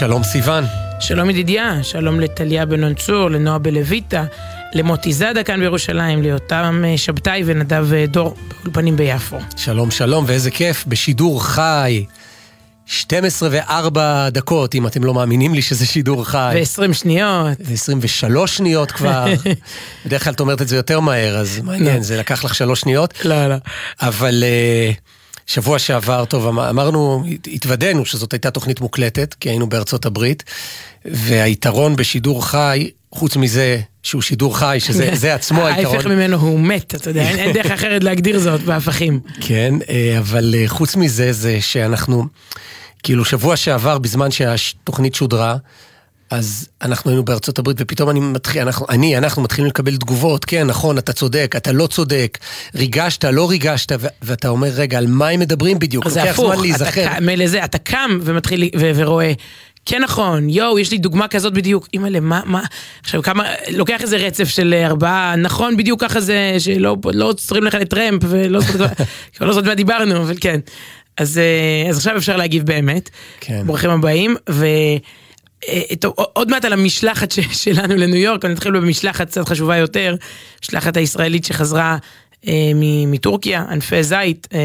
שלום סיון. שלום ידידיה, שלום לטליה בן צור, לנועה בלויטה, למוטי זאדה כאן בירושלים, ליותם אה, שבתאי ונדב אה, דור באולפנים ביפו. שלום שלום, ואיזה כיף, בשידור חי. 12 ו-4 דקות, אם אתם לא מאמינים לי שזה שידור חי. ו-20 שניות. ו-23 שניות כבר. בדרך כלל את אומרת את זה יותר מהר, אז מעניין. זה לקח לך שלוש שניות. לא, לא. אבל uh, שבוע שעבר, טוב, אמ-, אמרנו, התוודענו שזאת הייתה תוכנית מוקלטת, כי היינו בארצות הברית, והיתרון בשידור חי, חוץ מזה שהוא שידור חי, שזה עצמו היתרון. ההפך ממנו הוא מת, אתה יודע, אין דרך אחרת להגדיר זאת בהפכים. כן, אה, אבל אה, חוץ מזה, זה שאנחנו... כאילו שבוע שעבר, בזמן שהתוכנית שודרה, אז אנחנו היינו בארצות הברית, ופתאום אני מתחיל, אנחנו, אני, אנחנו מתחילים לקבל תגובות, כן, נכון, אתה צודק, אתה לא צודק, ריגשת, לא ריגשת, ו- ואתה אומר, רגע, על מה הם מדברים בדיוק? אז זה הפוך, אתה, מילא זה, אתה קם ומתחיל, ו- ורואה, כן נכון, יואו, יש לי דוגמה כזאת בדיוק, אימא'לה, מה, מה, עכשיו כמה, לוקח איזה רצף של ארבעה, נכון, בדיוק ככה זה, שלא לא עוצרים לך לטרמפ, ולא זאת מה דיברנו, אבל כן. אז, אה, אז עכשיו אפשר להגיב באמת. כן. ברוכים הבאים, ו... אה, טוב, עוד מעט על המשלחת שלנו לניו יורק, אני אתחיל במשלחת קצת חשובה יותר, משלחת הישראלית שחזרה אה, מטורקיה, ענפי זית, אה,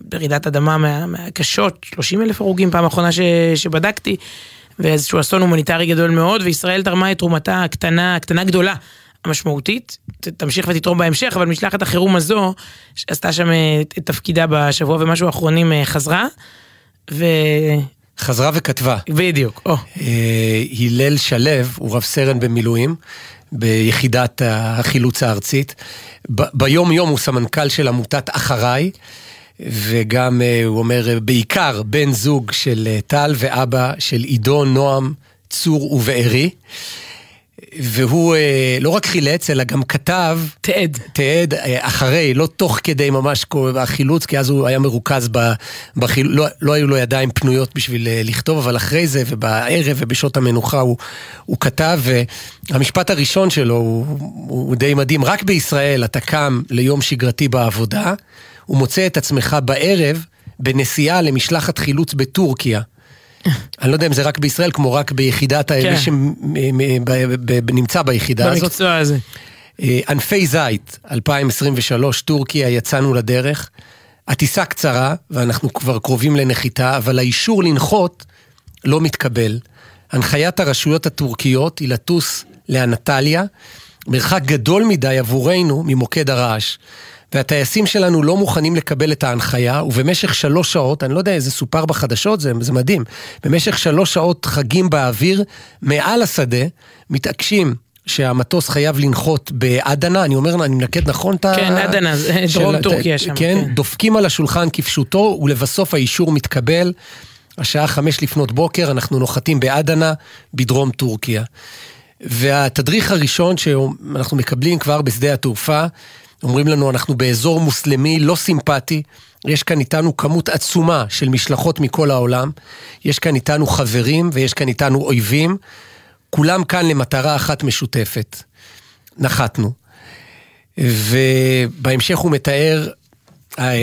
ברעידת אדמה מה, מהקשות, 30 אלף הרוגים פעם אחרונה ש, שבדקתי, ואיזשהו אסון הומניטרי גדול מאוד, וישראל תרמה את תרומתה הקטנה, קטנה גדולה, המשמעותית, תמשיך ותתרום בהמשך, אבל משלחת החירום הזו, שעשתה שם אה, את תפקידה בשבוע ומשהו האחרונים, אה, חזרה, ו... חזרה וכתבה. בדיוק, או. אה, הלל שלו הוא רב סרן במילואים ביחידת החילוץ הארצית. ביום יום הוא סמנכ"ל של עמותת אחריי, וגם הוא אומר בעיקר בן זוג של טל ואבא של עידו, נועם, צור ובארי. והוא אה, לא רק חילץ, אלא גם כתב... תעד. תעד אה, אחרי, לא תוך כדי ממש החילוץ, כי אז הוא היה מרוכז בחיל... לא, לא היו לו ידיים פנויות בשביל אה, לכתוב, אבל אחרי זה, ובערב ובשעות המנוחה הוא, הוא כתב, והמשפט הראשון שלו הוא, הוא די מדהים. רק בישראל אתה קם ליום שגרתי בעבודה, ומוצא את עצמך בערב בנסיעה למשלחת חילוץ בטורקיה. אני לא יודע אם זה רק בישראל, כמו רק ביחידת, כן. מי שנמצא ביחידה הזאת. במקצוע הזה. אה, ענפי זית, 2023, טורקיה, יצאנו לדרך. הטיסה קצרה, ואנחנו כבר קרובים לנחיתה, אבל האישור לנחות לא מתקבל. הנחיית הרשויות הטורקיות היא לטוס לאנטליה, מרחק גדול מדי עבורנו ממוקד הרעש. והטייסים שלנו לא מוכנים לקבל את ההנחיה, ובמשך שלוש שעות, אני לא יודע איזה סופר בחדשות, זה, זה מדהים, במשך שלוש שעות חגים באוויר, מעל השדה, מתעקשים שהמטוס חייב לנחות באדנה, אני אומר, אני מנקד נכון את ה... כן, אדנה, דרום טורקיה שם. כן, כן, דופקים על השולחן כפשוטו, ולבסוף האישור מתקבל. השעה חמש לפנות בוקר, אנחנו נוחתים באדנה, בדרום טורקיה. והתדריך הראשון שאנחנו מקבלים כבר בשדה התעופה, אומרים לנו, אנחנו באזור מוסלמי לא סימפטי, יש כאן איתנו כמות עצומה של משלחות מכל העולם, יש כאן איתנו חברים ויש כאן איתנו אויבים, כולם כאן למטרה אחת משותפת. נחתנו. ובהמשך הוא מתאר,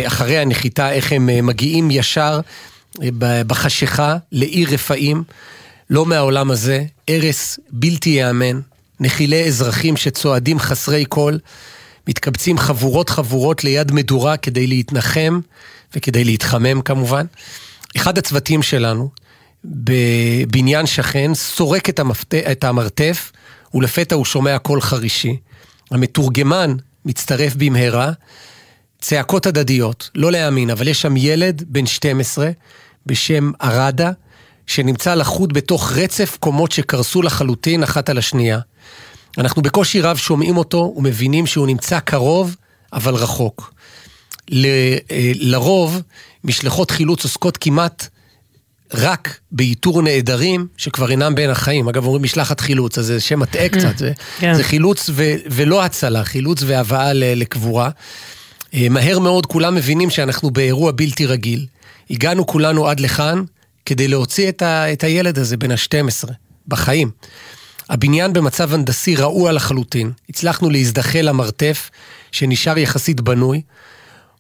אחרי הנחיתה, איך הם מגיעים ישר בחשיכה לעיר רפאים, לא מהעולם הזה, הרס בלתי ייאמן, נחילי אזרחים שצועדים חסרי כל. מתקבצים חבורות חבורות ליד מדורה כדי להתנחם וכדי להתחמם כמובן. אחד הצוותים שלנו, בבניין שכן, סורק את, המפת... את המרתף, ולפתע הוא שומע קול חרישי. המתורגמן מצטרף במהרה, צעקות הדדיות, לא להאמין, אבל יש שם ילד בן 12 בשם ארדה, שנמצא לחוד בתוך רצף קומות שקרסו לחלוטין אחת על השנייה. אנחנו בקושי רב שומעים אותו ומבינים שהוא נמצא קרוב, אבל רחוק. ל, אה, לרוב, משלחות חילוץ עוסקות כמעט רק באיתור נעדרים שכבר אינם בין החיים. אגב, אומרים משלחת חילוץ, אז זה שם מטעה קצת. זה, כן. זה חילוץ ו, ולא הצלה, חילוץ והבאה לקבורה. אה, מהר מאוד כולם מבינים שאנחנו באירוע בלתי רגיל. הגענו כולנו עד לכאן כדי להוציא את, ה, את הילד הזה בן ה-12, בחיים. הבניין במצב הנדסי רעוע לחלוטין. הצלחנו להזדחל למרתף, שנשאר יחסית בנוי.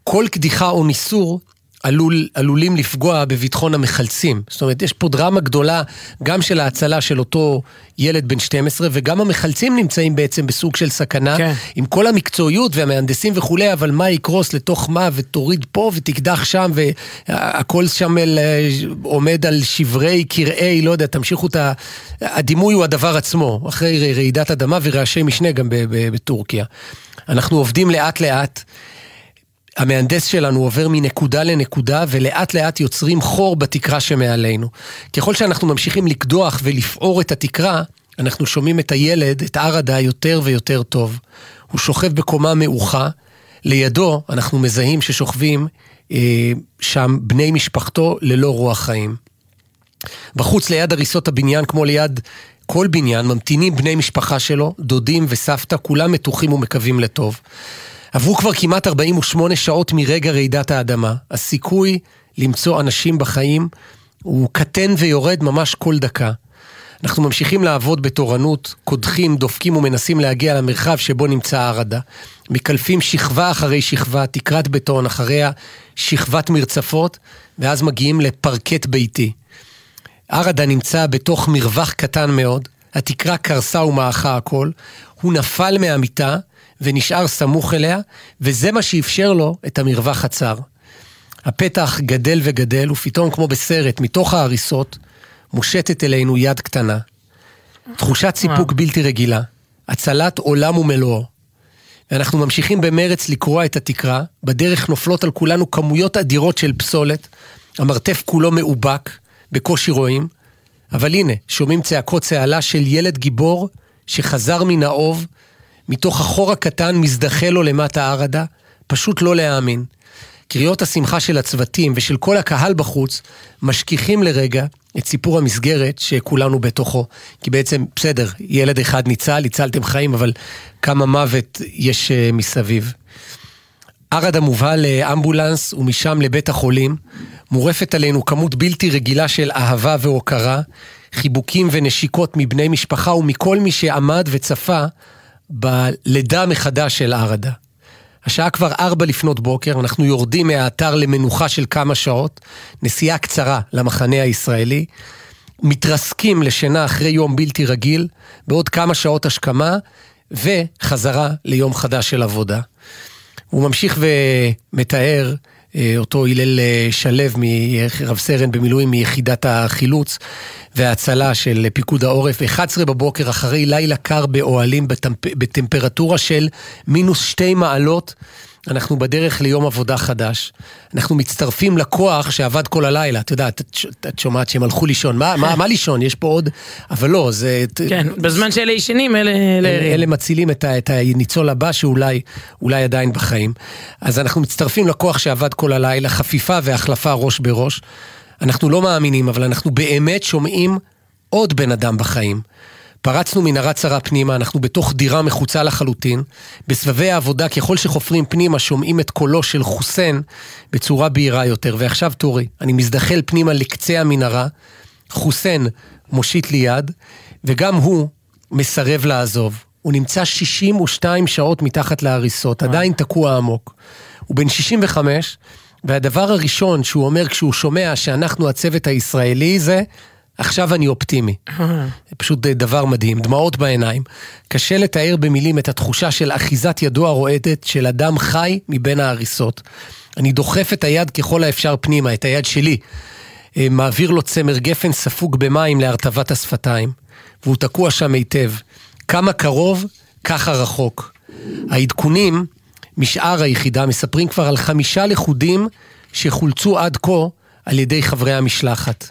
כל קדיחה או ניסור עלול, עלולים לפגוע בביטחון המחלצים. זאת אומרת, יש פה דרמה גדולה גם של ההצלה של אותו ילד בן 12, וגם המחלצים נמצאים בעצם בסוג של סכנה, כן. עם כל המקצועיות והמהנדסים וכולי, אבל מה יקרוס לתוך מה, ותוריד פה ותקדח שם, והכל שם אל, אה, עומד על שברי קרעי, לא יודע, תמשיכו את ה... הדימוי הוא הדבר עצמו, אחרי רעידת אדמה ורעשי משנה גם בטורקיה. אנחנו עובדים לאט לאט. המהנדס שלנו עובר מנקודה לנקודה ולאט לאט יוצרים חור בתקרה שמעלינו. ככל שאנחנו ממשיכים לקדוח ולפעור את התקרה, אנחנו שומעים את הילד, את ערדה, יותר ויותר טוב. הוא שוכב בקומה מעוכה, לידו אנחנו מזהים ששוכבים אה, שם בני משפחתו ללא רוח חיים. בחוץ ליד הריסות הבניין, כמו ליד כל בניין, ממתינים בני משפחה שלו, דודים וסבתא, כולם מתוחים ומקווים לטוב. עברו כבר כמעט 48 שעות מרגע רעידת האדמה. הסיכוי למצוא אנשים בחיים הוא קטן ויורד ממש כל דקה. אנחנו ממשיכים לעבוד בתורנות, קודחים, דופקים ומנסים להגיע למרחב שבו נמצא הרדה. מקלפים שכבה אחרי שכבה, תקרת בטון, אחריה שכבת מרצפות, ואז מגיעים לפרקט ביתי. הרדה נמצא בתוך מרווח קטן מאוד, התקרה קרסה ומעכה הכל, הוא נפל מהמיטה, ונשאר סמוך אליה, וזה מה שאפשר לו את המרווח הצר. הפתח גדל וגדל, ופתאום כמו בסרט, מתוך ההריסות, מושטת אלינו יד קטנה. תחושת סיפוק בלתי רגילה, הצלת עולם ומלואו. ואנחנו ממשיכים במרץ לקרוע את התקרה, בדרך נופלות על כולנו כמויות אדירות של פסולת, המרתף כולו מאובק, בקושי רואים, אבל הנה, שומעים צעקות צהלה של ילד גיבור שחזר מן האוב מתוך החור הקטן מזדחה לו למטה ערדה, פשוט לא להאמין. קריאות השמחה של הצוותים ושל כל הקהל בחוץ משכיחים לרגע את סיפור המסגרת שכולנו בתוכו. כי בעצם, בסדר, ילד אחד ניצל, הצלתם חיים, אבל כמה מוות יש uh, מסביב. ערדה מובהל לאמבולנס ומשם לבית החולים. מורפת עלינו כמות בלתי רגילה של אהבה והוקרה, חיבוקים ונשיקות מבני משפחה ומכל מי שעמד וצפה בלידה מחדש של ערדה. השעה כבר ארבע לפנות בוקר, אנחנו יורדים מהאתר למנוחה של כמה שעות, נסיעה קצרה למחנה הישראלי, מתרסקים לשינה אחרי יום בלתי רגיל, בעוד כמה שעות השכמה, וחזרה ליום חדש של עבודה. הוא ממשיך ומתאר אותו הלל אה, שלו, רב סרן במילואים מיחידת החילוץ וההצלה של פיקוד העורף, 11 בבוקר אחרי לילה קר באוהלים בטמפ... בטמפרטורה של מינוס שתי מעלות. אנחנו בדרך ליום עבודה חדש. אנחנו מצטרפים לכוח שעבד כל הלילה. את יודעת, את, את שומעת שהם הלכו לישון. מה, מה, מה לישון? יש פה עוד... אבל לא, זה... כן, בזמן שאלה ישנים, אלה... אלה, אלה מצילים את, את הניצול הבא שאולי אולי עדיין בחיים. אז אנחנו מצטרפים לכוח שעבד כל הלילה, חפיפה והחלפה ראש בראש. אנחנו לא מאמינים, אבל אנחנו באמת שומעים עוד בן אדם בחיים. פרצנו מנהרה צרה פנימה, אנחנו בתוך דירה מחוצה לחלוטין. בסבבי העבודה, ככל שחופרים פנימה, שומעים את קולו של חוסיין בצורה בהירה יותר. ועכשיו תורי, אני מזדחל פנימה לקצה המנהרה, חוסיין מושיט לי יד, וגם הוא מסרב לעזוב. הוא נמצא 62 שעות מתחת להריסות, עדיין תקוע עמוק. הוא בן 65, והדבר הראשון שהוא אומר כשהוא שומע שאנחנו הצוות הישראלי זה, עכשיו אני אופטימי. זה פשוט דבר מדהים, דמעות בעיניים. קשה לתאר במילים את התחושה של אחיזת ידו הרועדת של אדם חי מבין ההריסות. אני דוחף את היד ככל האפשר פנימה, את היד שלי. אה, מעביר לו צמר גפן ספוג במים להרטבת השפתיים. והוא תקוע שם היטב. כמה קרוב, ככה רחוק. העדכונים משאר היחידה מספרים כבר על חמישה לכודים שחולצו עד כה על ידי חברי המשלחת.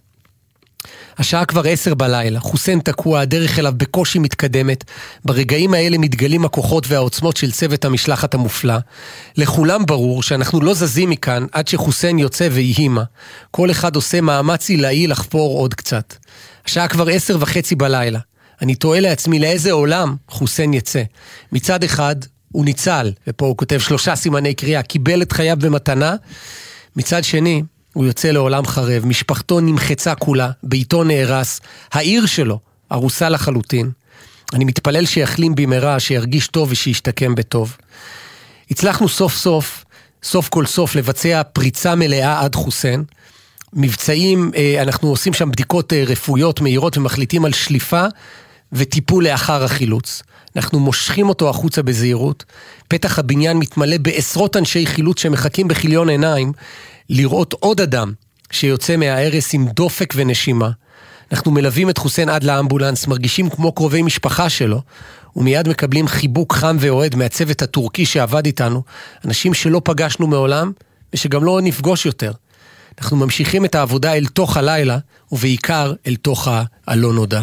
השעה כבר עשר בלילה, חוסיין תקוע, הדרך אליו בקושי מתקדמת. ברגעים האלה מתגלים הכוחות והעוצמות של צוות המשלחת המופלא. לכולם ברור שאנחנו לא זזים מכאן עד שחוסיין יוצא ויהי מה. כל אחד עושה מאמץ עילאי לחפור עוד קצת. השעה כבר עשר וחצי בלילה. אני תוהה לעצמי לאיזה עולם חוסיין יצא. מצד אחד, הוא ניצל, ופה הוא כותב שלושה סימני קריאה, קיבל את חייו במתנה. מצד שני, הוא יוצא לעולם חרב, משפחתו נמחצה כולה, ביתו נהרס, העיר שלו ארוסה לחלוטין. אני מתפלל שיחלים במהרה, שירגיש טוב ושישתקם בטוב. הצלחנו סוף סוף סוף כל סוף לבצע פריצה מלאה עד חוסיין. מבצעים, אה, אנחנו עושים שם בדיקות אה, רפואיות מהירות ומחליטים על שליפה וטיפול לאחר החילוץ. אנחנו מושכים אותו החוצה בזהירות. פתח הבניין מתמלא בעשרות אנשי חילוץ שמחכים בכיליון עיניים לראות עוד אדם שיוצא מההרס עם דופק ונשימה. אנחנו מלווים את חוסיין עד לאמבולנס, מרגישים כמו קרובי משפחה שלו, ומיד מקבלים חיבוק חם ואוהד מהצוות הטורקי שעבד איתנו, אנשים שלא פגשנו מעולם ושגם לא נפגוש יותר. אנחנו ממשיכים את העבודה אל תוך הלילה, ובעיקר אל תוך הלא נודע.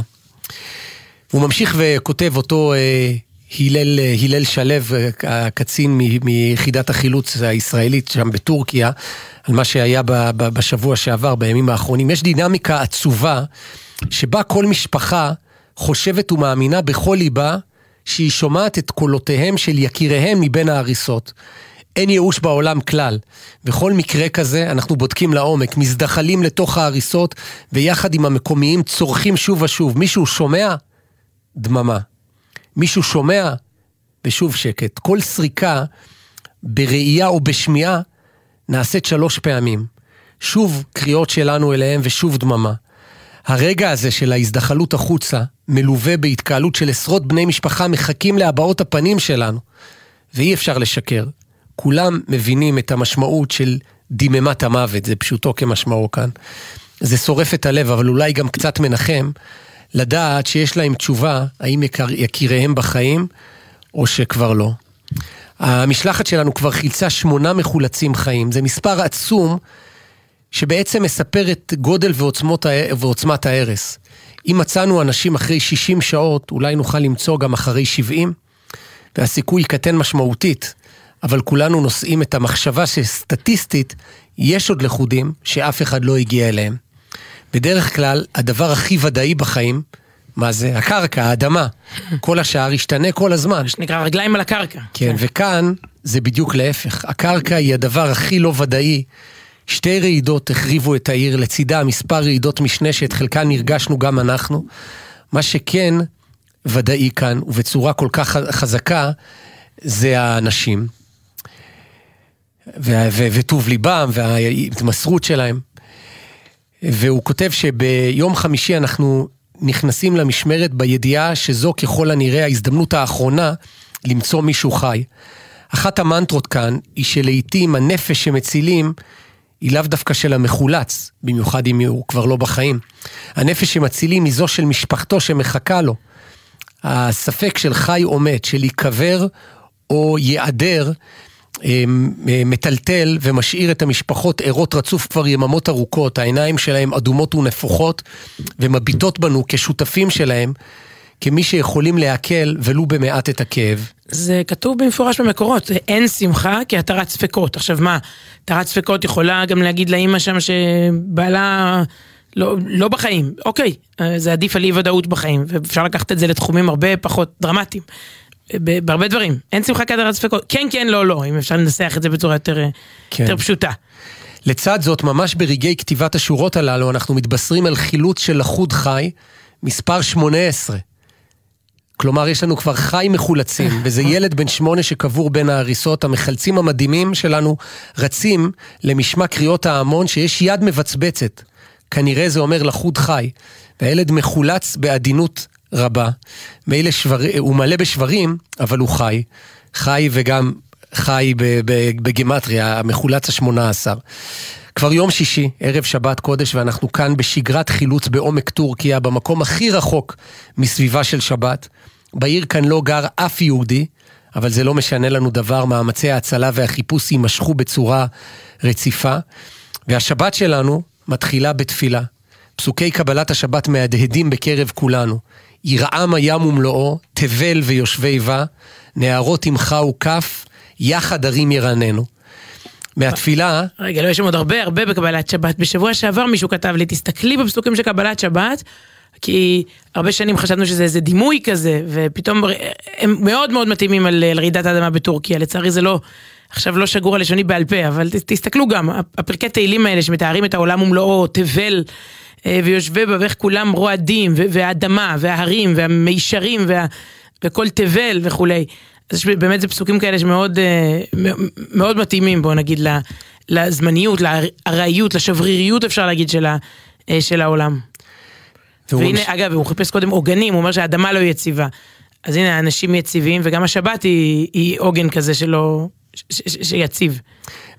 הוא ממשיך וכותב אותו אה, הלל, אה, הלל שלו, אה, הקצין מיחידת החילוץ הישראלית שם בטורקיה, על מה שהיה בשבוע שעבר, בימים האחרונים. יש דינמיקה עצובה, שבה כל משפחה חושבת ומאמינה בכל ליבה שהיא שומעת את קולותיהם של יקיריהם מבין ההריסות. אין ייאוש בעולם כלל. וכל מקרה כזה אנחנו בודקים לעומק, מזדחלים לתוך ההריסות, ויחד עם המקומיים צורכים שוב ושוב. מישהו שומע? דממה. מישהו שומע? ושוב שקט. כל סריקה בראייה או בשמיעה נעשית שלוש פעמים. שוב קריאות שלנו אליהם ושוב דממה. הרגע הזה של ההזדחלות החוצה מלווה בהתקהלות של עשרות בני משפחה מחכים להבעות הפנים שלנו. ואי אפשר לשקר. כולם מבינים את המשמעות של דיממת המוות, זה פשוטו כמשמעו כאן. זה שורף את הלב, אבל אולי גם קצת מנחם, לדעת שיש להם תשובה האם יקר, יקיריהם בחיים או שכבר לא. המשלחת שלנו כבר חילצה שמונה מחולצים חיים, זה מספר עצום שבעצם מספר את גודל ועוצמות, ועוצמת ההרס. אם מצאנו אנשים אחרי 60 שעות, אולי נוכל למצוא גם אחרי 70, והסיכוי קטן משמעותית. אבל כולנו נושאים את המחשבה שסטטיסטית יש עוד לכודים שאף אחד לא הגיע אליהם. בדרך כלל, הדבר הכי ודאי בחיים, מה זה? הקרקע, האדמה. כל השאר ישתנה כל הזמן. מה שנקרא רגליים על הקרקע. כן, כן, וכאן זה בדיוק להפך. הקרקע היא הדבר הכי לא ודאי. שתי רעידות החריבו את העיר, לצידה מספר רעידות משנה שאת חלקן נרגשנו גם אנחנו. מה שכן ודאי כאן, ובצורה כל כך חזקה, זה האנשים. וטוב ליבם וההתמסרות שלהם. והוא כותב שביום חמישי אנחנו נכנסים למשמרת בידיעה שזו ככל הנראה ההזדמנות האחרונה למצוא מישהו חי. אחת המנטרות כאן היא שלעיתים הנפש שמצילים היא לאו דווקא של המחולץ, במיוחד אם הוא כבר לא בחיים. הנפש שמצילים היא זו של משפחתו שמחכה לו. הספק של חי או מת, של ייקבר או ייעדר, מטלטל ומשאיר את המשפחות ערות רצוף כבר יממות ארוכות, העיניים שלהם אדומות ונפוחות ומביטות בנו כשותפים שלהם, כמי שיכולים להקל ולו במעט את הכאב. זה כתוב במפורש במקורות, אין שמחה כי התרת ספקות. עכשיו מה, התרת ספקות יכולה גם להגיד לאימא שם שבעלה לא, לא בחיים, אוקיי, אה, זה עדיף על אי ודאות בחיים, ואפשר לקחת את זה לתחומים הרבה פחות דרמטיים. בהרבה דברים. אין שמחה כדרת ספקות. כן, כן, לא, לא, אם אפשר לנסח את זה בצורה יותר, כן. יותר פשוטה. לצד זאת, ממש ברגעי כתיבת השורות הללו, אנחנו מתבשרים על חילוץ של לחוד חי, מספר 18. כלומר, יש לנו כבר חי מחולצים, וזה ילד בן שמונה שקבור בין ההריסות. המחלצים המדהימים שלנו רצים למשמע קריאות ההמון שיש יד מבצבצת. כנראה זה אומר לחוד חי. והילד מחולץ בעדינות רבה. מילא שבר... הוא מלא בשברים, אבל הוא חי. חי וגם חי בגימטריה, המחולץ השמונה עשר. כבר יום שישי, ערב שבת קודש, ואנחנו כאן בשגרת חילוץ בעומק טורקיה, במקום הכי רחוק מסביבה של שבת. בעיר כאן לא גר אף יהודי, אבל זה לא משנה לנו דבר, מאמצי ההצלה והחיפוש יימשכו בצורה רציפה. והשבת שלנו מתחילה בתפילה. פסוקי קבלת השבת מהדהדים בקרב כולנו. ירעם הים ומלואו, תבל ויושבי בה, נערות עמך וכף, יחד הרים ירננו. מהתפילה... רגע, לא, יש שם עוד הרבה הרבה בקבלת שבת. בשבוע שעבר מישהו כתב לי, תסתכלי בפסוקים של קבלת שבת, כי הרבה שנים חשבנו שזה איזה דימוי כזה, ופתאום הם מאוד מאוד מתאימים על, על רעידת האדמה בטורקיה. לצערי זה לא, עכשיו לא שגור הלשוני בעל פה, אבל תסתכלו גם, הפרקי תהילים האלה שמתארים את העולם ומלואו, תבל. אה, ויושבי בה ואיך כולם רועדים, והאדמה, וההרים, והמישרים, וה... וכל תבל וכולי. אז יש באמת זה פסוקים כאלה שמאוד אה, מאוד מתאימים, בוא נגיד, לזמניות, לארעיות, לשבריריות אפשר להגיד של, ה, אה, של העולם. והנה, ממש- אגב, הוא חיפש קודם עוגנים, הוא אומר שהאדמה לא יציבה. אז הנה, האנשים יציבים, וגם השבת היא, היא עוגן כזה שלא, ש, ש, ש, שיציב.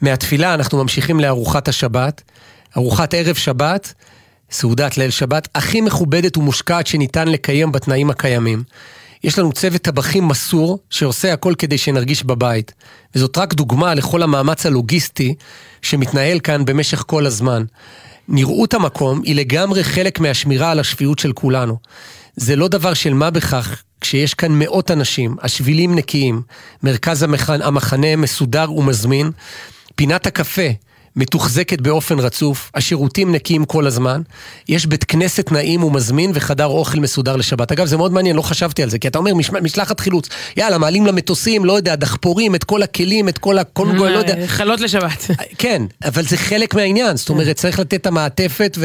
מהתפילה אנחנו ממשיכים לארוחת השבת, ארוחת ערב שבת, סעודת ליל שבת, הכי מכובדת ומושקעת שניתן לקיים בתנאים הקיימים. יש לנו צוות טבחים מסור שעושה הכל כדי שנרגיש בבית. וזאת רק דוגמה לכל המאמץ הלוגיסטי שמתנהל כאן במשך כל הזמן. נראות המקום היא לגמרי חלק מהשמירה על השפיות של כולנו. זה לא דבר של מה בכך כשיש כאן מאות אנשים, השבילים נקיים, מרכז המחנה, מסודר ומזמין, פינת הקפה מתוחזקת באופן רצוף, השירותים נקיים כל הזמן, יש בית כנסת נעים ומזמין וחדר אוכל מסודר לשבת. אגב, זה מאוד מעניין, לא חשבתי על זה, כי אתה אומר מש, משלחת חילוץ, יאללה, מעלים למטוסים, לא יודע, דחפורים, את כל הכלים, את כל הקונגו, לא יודע. חלות לשבת. כן, אבל זה חלק מהעניין, זאת אומרת, צריך לתת את המעטפת,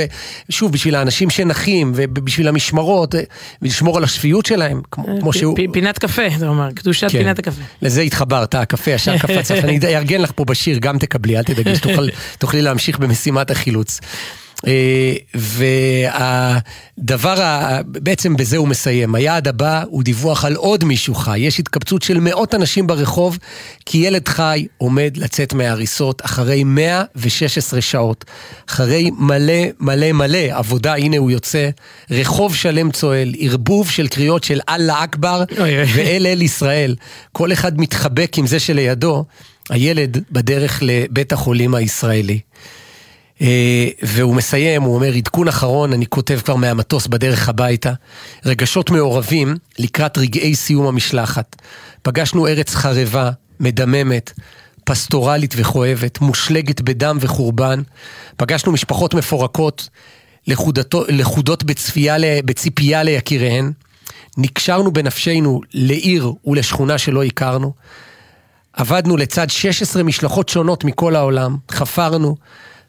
ושוב, בשביל האנשים שנחים, ובשביל המשמרות, ולשמור על השפיות שלהם, כמו, כמו שהוא... פינת קפה, אתה אומר, קדושת כן. פינת הקפה. לזה התחברת, הקפה ישר קפץ לך, אני אארגן לך פה בשיר, גם תקבלי, אל תדאגי, שתוכל- תוכלי להמשיך במשימת החילוץ. אה, והדבר, ה- בעצם בזה הוא מסיים. היעד הבא הוא דיווח על עוד מישהו חי. יש התקבצות של מאות אנשים ברחוב, כי ילד חי עומד לצאת מההריסות אחרי 116 שעות. אחרי מלא מלא מלא עבודה, הנה הוא יוצא. רחוב שלם צועל, ערבוב של קריאות של אללה אכבר. ואל אל ישראל. כל אחד מתחבק עם זה שלידו, הילד בדרך לבית החולים הישראלי. אה, והוא מסיים, הוא אומר, עדכון אחרון, אני כותב כבר מהמטוס בדרך הביתה. רגשות מעורבים לקראת רגעי סיום המשלחת. פגשנו ארץ חרבה, מדממת, פסטורלית וכואבת, מושלגת בדם וחורבן. פגשנו משפחות מפורקות, לכודתו, לכודות בצפייה, בציפייה ליקיריהן. נקשרנו בנפשנו לעיר ולשכונה שלא הכרנו. עבדנו לצד 16 משלחות שונות מכל העולם, חפרנו,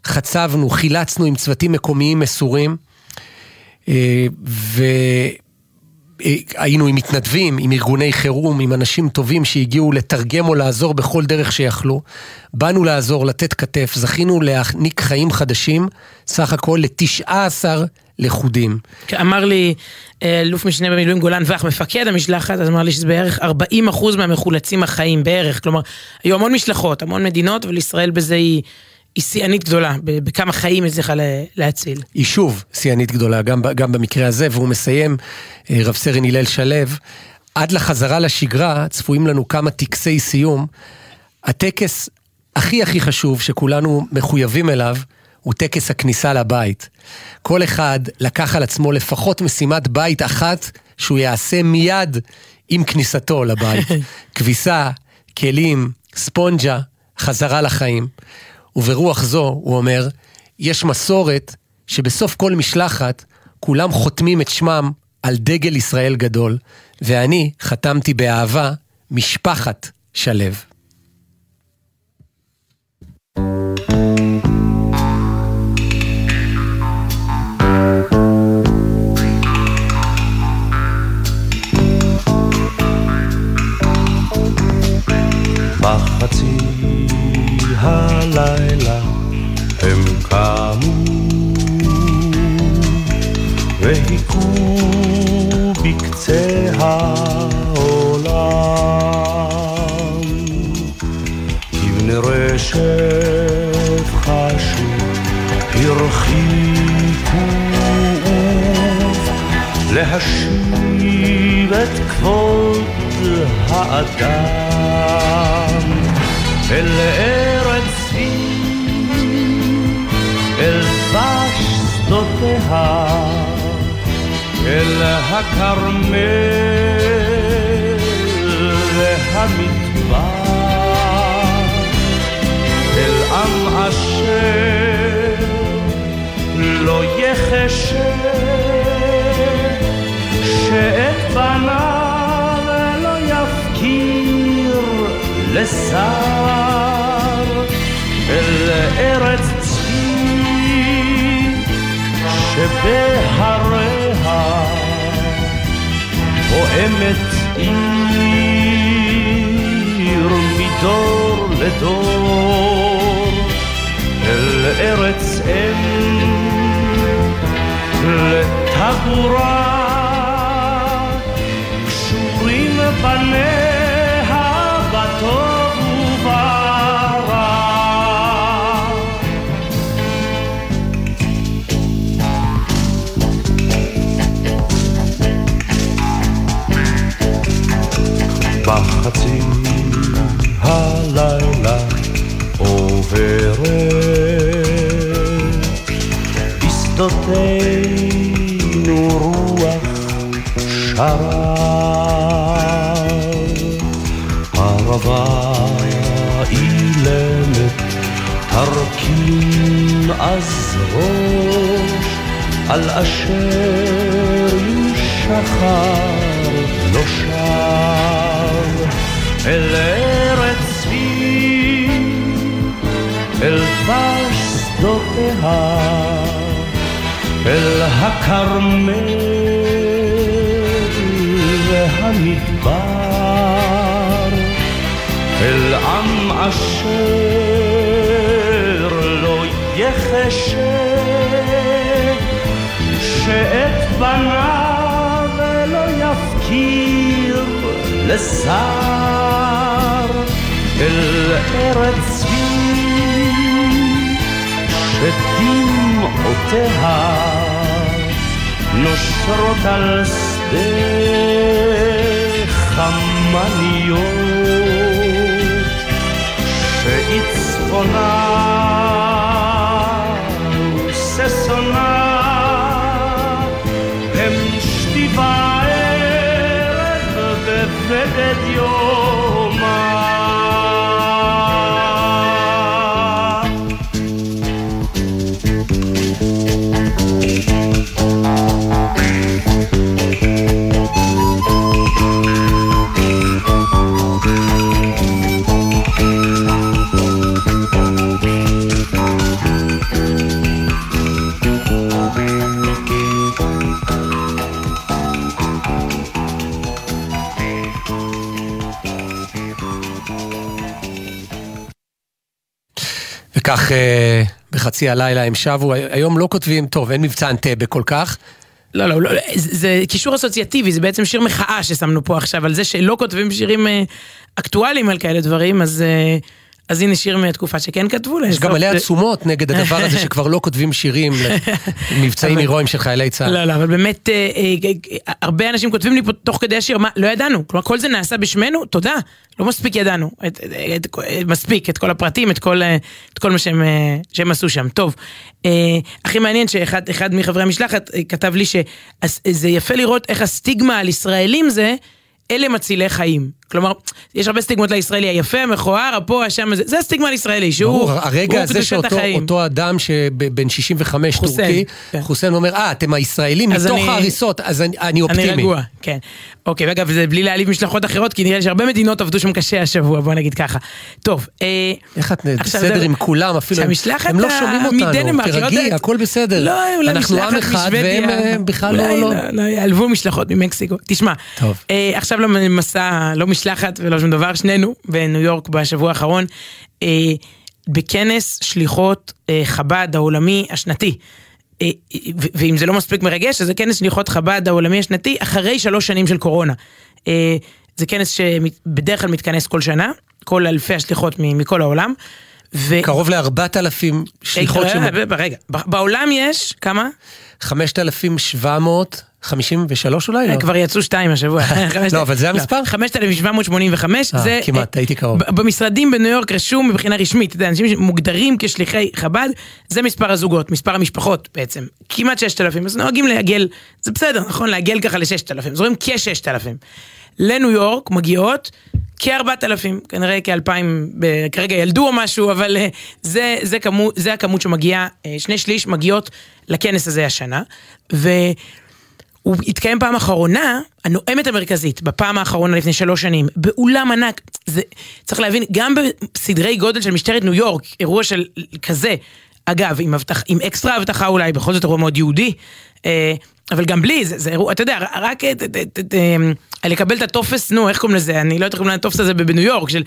חצבנו, חילצנו עם צוותים מקומיים מסורים, אה, והיינו עם מתנדבים, עם ארגוני חירום, עם אנשים טובים שהגיעו לתרגם או לעזור בכל דרך שיכלו. באנו לעזור, לתת כתף, זכינו להעניק חיים חדשים, סך הכל ל-19 לכודים. אמר לי אה, אלוף משנה במילואים גולן ואח, מפקד המשלחת, אז אמר לי שזה בערך 40% מהמחולצים החיים, בערך. כלומר, היו המון משלחות, המון מדינות, אבל ישראל בזה היא... היא שיאנית גדולה, בכמה חיים היא צריכה להציל. היא שוב שיאנית גדולה, גם, גם במקרה הזה, והוא מסיים, אה, רב סרן הלל שלו, עד לחזרה לשגרה צפויים לנו כמה טקסי סיום. הטקס הכי הכי חשוב שכולנו מחויבים אליו, הוא טקס הכניסה לבית. כל אחד לקח על עצמו לפחות משימת בית אחת שהוא יעשה מיד עם כניסתו לבית. כביסה, כלים, ספונג'ה, חזרה לחיים. וברוח זו, הוא אומר, יש מסורת שבסוף כל משלחת כולם חותמים את שמם על דגל ישראל גדול, ואני חתמתי באהבה משפחת שלו. בחצי הלילה הם קמו והיכו בקצה העולם. כבני רשף חשו הרחיקו להשיב את כבוד האדם אל ארץ צבי, אל דבש שדותיה, אל הכרמל והמדבר, אל עם אשר לא יחשב שאת לשר אל ארץ צבי שבהריה פועמת עיר מדור לדור אל ארץ אם לטבורה קשורים בניה בטוב וברע בחצי הלילה עוברת. בשדותינו ערבה אילמת תרכין אז ראש על אשר יושחר לא שב אל ארץ צבי אל דבש שדותיה אל הכרמל והמדבר אל עם אשר לא יחשב שאת בניו לא יפקיר לשר. אל ארץ שדמעותיה נושרות על שדה חמניות night. וכך אה, בחצי הלילה הם שבו, היום לא כותבים, טוב, אין מבצע אנטבה כל כך. לא, לא, לא, זה, קישור אסוציאטיבי, זה בעצם שיר מחאה ששמנו פה עכשיו, על זה שלא כותבים שירים אה, אקטואליים על כאלה דברים, אז, אה, אז הנה שיר מהתקופה שכן כתבו. יש גם מלא עצומות נגד הדבר הזה שכבר לא כותבים שירים למבצעים הירואיים של חיילי צה"ל. לא, לא, אבל באמת, אה, אה, אה, הרבה אנשים כותבים לי פה תוך כדי השיר, מה, לא ידענו, כלומר כל זה נעשה בשמנו, תודה, לא מספיק ידענו, מספיק, את כל הפרטים, את כל, מה שהם, עשו שם. טוב, הכי מעניין שאחד אחד מחברי המשלחת כתב לי שזה יפה לראות איך הסטיגמה על ישראלים זה, אלה מצילי חיים. כלומר, יש הרבה סטיגמות לישראלי היפה, המכוער, הפה, השם, זה, זה הסטיגמה לישראלי, שהוא ברור, הרגע הזה. שאותו אדם שבן 65 חוסיין, טורקי, כן. חוסיין אומר, אה, אתם הישראלים מתוך אני- ההריסות, אז אני- אני אופטימי. אני רגוע, כן. אוקיי, ואגב, זה בלי להעליב משלחות אחרות, כי נראה לי שהרבה מדינות עבדו שם קשה השבוע, בוא נגיד ככה. טוב, אה, איך את בסדר זה- עם כולם, אפילו, שהמשלחת הם לא שומעים אותנו, מדנמרק, לא תרגי, יודעת- הכל בסדר. לא, אולי אנחנו עם אחד. והם אה, בכלל אולי לא... לא, לא, יעלבו משלחות ממקסיקו. תשמע. אה, עכשיו למסע, לא משלחת ולא שום דבר, שנינו בניו יורק בשבוע האחרון, אה, בכנס שליחות אה, חב"ד העולמי השנתי. אה, ואם זה לא מספיק מרגש, אז זה כנס שליחות חב"ד העולמי השנתי אחרי שלוש שנים של קורונה. זה כנס שבדרך כלל מתכנס כל שנה, כל אלפי השליחות מכל העולם. ו- קרוב ל-4,000 שליחות רגע, ב- בעולם יש כמה? 5,753 אולי? לא? כבר יצאו שתיים השבוע. לא, אבל זה המספר? 5,785, אה, זה... כמעט, הייתי קרוב. במשרדים בניו יורק רשום מבחינה רשמית, אתה יודע, אנשים שמוגדרים כשליחי חב"ד, זה מספר הזוגות, מספר המשפחות בעצם. כמעט 6,000, אז נוהגים לעגל, זה בסדר, נכון? לעגל ככה ל-6,000, אז רואים כ-6,000. לניו יורק מגיעות כ-4,000, כנראה כ-2,000, ב- כרגע ילדו או משהו, אבל אה, זה, זה, כמות, זה הכמות שמגיעה, אה, שני שליש מגיעות לכנס הזה השנה, ו... הוא התקיים פעם אחרונה, הנואמת המרכזית, בפעם האחרונה לפני שלוש שנים, באולם ענק, זה, צריך להבין, גם בסדרי גודל של משטרת ניו יורק, אירוע של כזה, אגב, עם, הבטח, עם אקסטרה אבטחה אולי, בכל זאת אירוע מאוד יהודי. אה, אבל גם בלי, זה, זה אירוע, אתה יודע, רק אה, ת, ת, ת, ת, אה, לקבל את הטופס, נו, איך קוראים לזה? אני לא יודעת איך קוראים לטופס הזה בניו יורק, של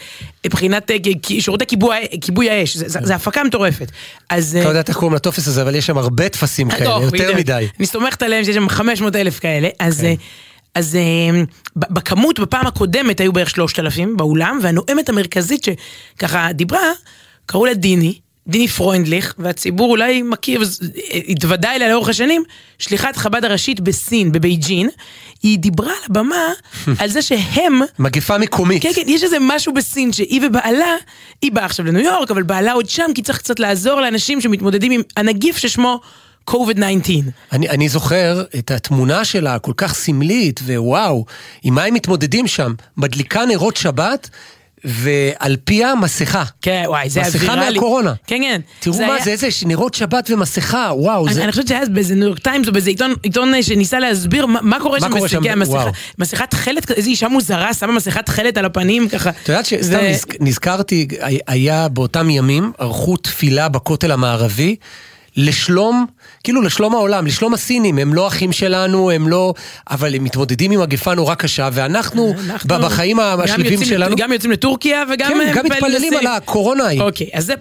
מבחינת שירותי כיבוי, כיבוי האש, זה, זה, זה הפקה מטורפת. אז... לא יודעת איך קוראים לטופס הזה, אבל יש שם הרבה טפסים כאלה, טוב, יותר. מדי. אני סומכת עליהם שיש שם 500 אלף כאלה, אז... כן. אז בכמות בפעם הקודמת היו בערך 3,000 באולם, והנואמת המרכזית שככה דיברה, קראו לה דיני, דיני פרוינדליך, והציבור אולי מכיר, התוודע אליה לאורך השנים, שליחת חב"ד הראשית בסין, בבייג'ין, היא דיברה על הבמה על זה שהם מגפה מקומית. כן, כן, יש איזה משהו בסין שהיא ובעלה, היא באה עכשיו לניו יורק, אבל בעלה עוד שם, כי צריך קצת לעזור לאנשים שמתמודדים עם הנגיף ששמו COVID-19. אני, אני זוכר את התמונה שלה, כל כך סמלית, ווואו, עם מה הם מתמודדים שם? מדליקה נרות שבת, ועל פיה מסכה. כן, וואי, זה היה מסכה ויראלי. מהקורונה. כן, כן. תראו מה היה- זה, איזה נרות שבת ומסכה, וואו, אני, זה... אני חושבת שהיה באיזה ניו יורק טיימס או באיזה עיתון, עיתון אה, שניסה להסביר מה, מה קורה שם? המסכה. וואו. מסכת תכלת, איזו אישה מוזרה שמה מסכת תכלת על הפנים ככה. את יודעת שסתם נזכ- נזכרתי, היה באותם ימים, ערכו תפילה בכותל המערבי. לשלום, כאילו לשלום העולם, לשלום הסינים, הם לא אחים שלנו, הם לא... אבל הם מתמודדים עם מגפה נורא קשה, ואנחנו, אנחנו ב- בחיים המשליבים שלנו, גם יוצאים לטורקיה וגם... כן, אה, גם מתפללים. על הקורונה ההיא. אוקיי, אז זה,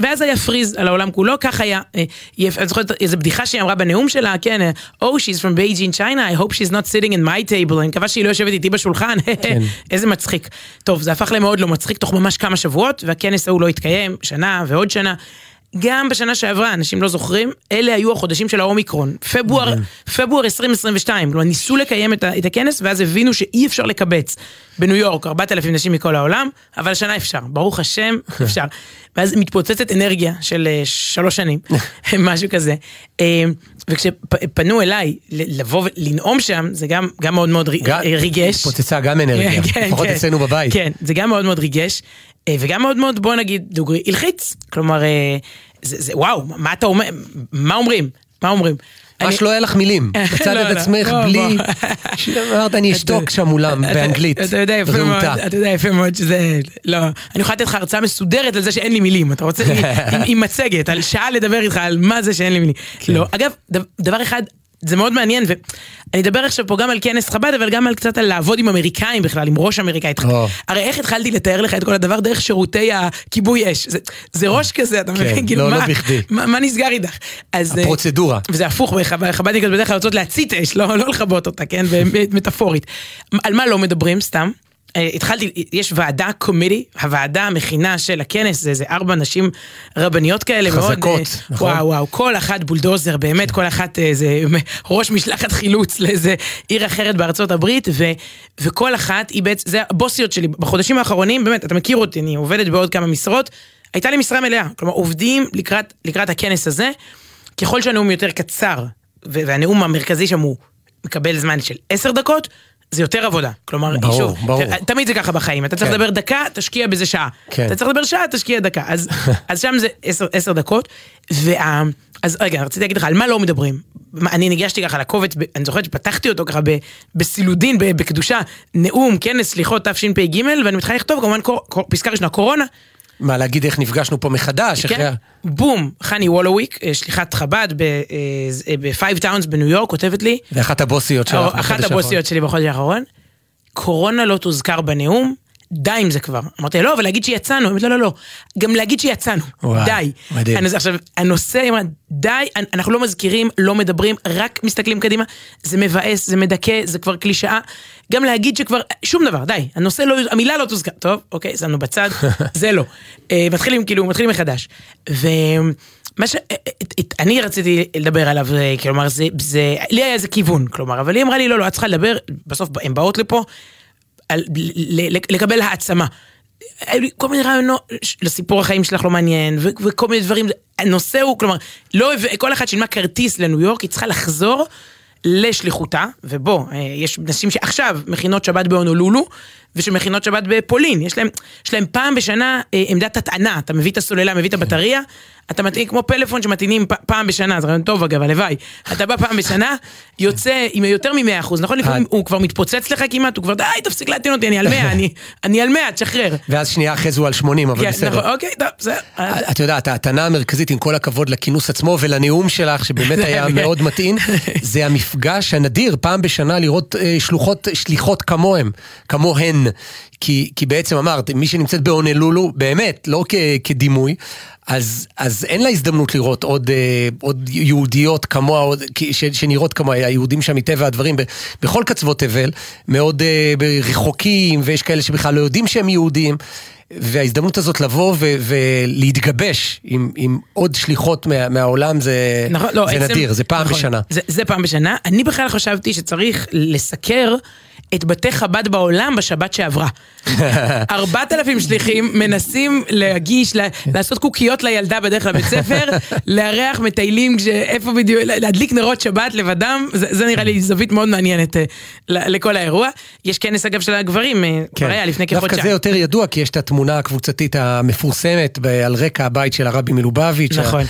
ואז היה פריז על העולם כולו, כך היה, אה, אני זוכרת איזו בדיחה שהיא אמרה בנאום שלה, כן, אה, Oh, she's from Beijing, China, I hope she's not sitting in my table, אני מקווה שהיא לא יושבת איתי בשולחן, כן. איזה מצחיק. טוב, זה הפך למאוד לא מצחיק תוך ממש כמה שבועות, והכנס ההוא לא התקיים, שנה ועוד שנה. גם בשנה שעברה, אנשים לא זוכרים, אלה היו החודשים של האומיקרון. פברואר, פברואר 2022, כלומר ניסו לקיים את, את הכנס, ואז הבינו שאי אפשר לקבץ בניו יורק 4,000 נשים מכל העולם, אבל השנה אפשר, ברוך השם, אפשר. ואז מתפוצצת אנרגיה של אה, שלוש שנים, משהו כזה. אה, וכשפנו אליי לבוא ולנאום שם, זה גם, גם מאוד מאוד גם- ריגש. פוצצה גם אנרגיה, כן, לפחות כן. אצלנו בבית. כן, זה גם מאוד מאוד ריגש, אה, וגם מאוד מאוד, בוא נגיד, דוגרי, הלחיץ. כלומר, אה, זה, זה, וואו, מה אתה אומר, מה אומרים? מה אומרים? מה אני- שלא היה לך מילים, מצאת לא, את לא, עצמך בוא, בלי... אמרת אני אשתוק שם מולם באנגלית, אתה יודע יפה מאוד. אתה יודע יפה מאוד שזה, לא, אני יכולה לתת לך הרצאה מסודרת על זה שאין לי מילים, אתה רוצה, עם- מצגת, על שעה לדבר איתך על מה זה שאין לי מילים. כן. לא, אגב, דבר אחד, זה מאוד מעניין, ואני אדבר עכשיו פה גם על כנס חב"ד, אבל גם על קצת על לעבוד עם אמריקאים בכלל, עם ראש אמריקאי. או. הרי איך התחלתי לתאר לך את כל הדבר דרך שירותי הכיבוי אש? זה- זה ראש כזה, אתה כן, מבין? כאילו, לא, לא מה- בכדי. מה מה נסגר איתך? אז, אה, הפרוצדורה. וזה הפוך, בחב"ד- חב"דניקיות בדרך כלל רוצות להצית אש, לא, לא לכבות אותה, כן? מטאפורית. על מה לא מדברים, סתם? אה, התחלתי, יש ועדה, קומיטי, הוועדה המכינה של הכנס, זה איזה ארבע נשים רבניות כאלה, מאוד... חזקות, אה, נכון. וואו, וואו, כל אחת בולדוזר, באמת, כל אחת איזה ראש משלחת חילוץ לאיזה עיר אחרת בארצות הברית, ו, וכל אחת היא בעצם, זה הבוסיות שלי. בחודשים האחרונים, באמת, אתה מכיר אותי, אני עובדת בעוד כמה משרות, הייתה לי משרה מלאה. כלומר, עובדים לקראת, לקראת הכנס הזה. ככל שהנאום יותר קצר, והנאום המרכזי שם הוא מקבל זמן של עשר דקות, זה יותר עבודה. כלומר, ברור, שוב, ברור. ת- תמיד זה ככה בחיים, אתה צריך כן. לדבר דקה, תשקיע בזה שעה. כן. אתה צריך לדבר שעה, תשקיע דקה. אז, אז שם זה עשר, עשר דקות, וה... אז רגע, רציתי להגיד לך, על מה לא מדברים? אני ניגשתי ככה לקובץ, אני זוכרת שפתחתי אותו ככה ב- בסילודין, ב- בקדושה, נאום, כנס, סליחות, תשפ"ג, ואני מתחילה לכתוב כמובן קור, קור, פסקה ראשונה, קורונה, מה, להגיד איך נפגשנו פה מחדש, אחרי... כן, ה- בום, חני וולוביק, אה, שליחת חב"ד בפייב טאונס בניו יורק, כותבת לי, זה אחת הבוסיות שלך. בחודש אחת האחרון. הבוסיות שלי בחודש האחרון, קורונה לא תוזכר בנאום, די עם זה כבר. אמרתי לא, אבל להגיד שיצאנו, אומרת, לא, לא, לא, גם להגיד שיצאנו, וואי, די. מדהים. אני, עכשיו, הנושא, היא אומרת, די, אנ- אנחנו לא מזכירים, לא מדברים, רק מסתכלים קדימה, זה מבאס, זה מדכא, זה כבר קלישאה. גם להגיד שכבר, שום דבר, די, הנושא לא, המילה לא תוזכר. טוב, אוקיי, שמנו בצד, זה לא. אה, מתחילים, כאילו, מתחילים מחדש. ומה ש... את- את- אני רציתי לדבר עליו, אה, כלומר, זה, זה, לי היה איזה כיוון, כלומר, אבל היא אמרה לי, לא, לא, את צריכה לדבר, בסוף הן באות לפה, על, לקבל העצמה. לי כל מיני רעיונות, לסיפור החיים שלך לא מעניין, וכל מיני דברים, הנושא הוא, כלומר, לא, כל אחת שילמה כרטיס לניו יורק, היא צריכה לחזור לשליחותה, ובוא, אה, יש נשים שעכשיו מכינות שבת בהונולולו, ושל מכינות שבת בפולין. יש להם, יש להם פעם בשנה אה, עמדת הטענה, אתה מביא את הסוללה, מביא את הבטריה, אתה מטעין כמו פלאפון שמטעינים פ- פעם בשנה, זה רעיון טוב אגב, הלוואי. אתה בא פעם בשנה, יוצא עם יותר מ-100%, נכון? לפעמים הוא כבר מתפוצץ לך כמעט, הוא כבר, די, תפסיק להטעין אותי, אני על 100, אני, אני על 100, תשחרר. ואז שנייה אחרי זה הוא על 80, אבל כן, בסדר. נכון, אוקיי, טוב, בסדר. את יודעת, הטענה המרכזית, עם כל הכבוד לכינוס עצמו ולנאום שלך, שבאמת היה. מאוד מתאים, זה המפגש הנדיר, פעם בשנה לראות אה, שלוחות, שליחות כמוהם, כמוהן. כי, כי בעצם אמרת, מי שנמצאת בהונלולו, באמת, לא כ, כדימוי, אז, אז אין לה הזדמנות לראות עוד, אה, עוד יהודיות כמוה, עוד, ש, שנראות כמוה, היהודים שם מטבע הדברים, בכל קצוות תבל, מאוד אה, רחוקים, ויש כאלה שבכלל לא יודעים שהם יהודים. וההזדמנות הזאת לבוא ו- ולהתגבש עם, עם עוד שליחות מה, מהעולם זה, נכון, לא, זה עצם- נדיר, זה פעם נכון, בשנה. זה, זה פעם בשנה. אני בכלל חשבתי שצריך לסקר את בתי חב"ד בעולם בשבת שעברה. ארבעת אלפים שליחים מנסים להגיש, לה- לעשות קוקיות לילדה בדרך לבית ספר, לארח מטיילים, כש- איפה בדיוק, להדליק נרות שבת לבדם, זה, זה נראה לי זווית מאוד מעניינת אה, לכל האירוע. יש כנס אגב של הגברים, אה, כבר היה לפני כן. דווקא כחודשיים. זה יותר ידוע, כי יש את התמונה הקבוצתית המפורסמת ב- על רקע הבית של הרבי מלובביץ'. נכון.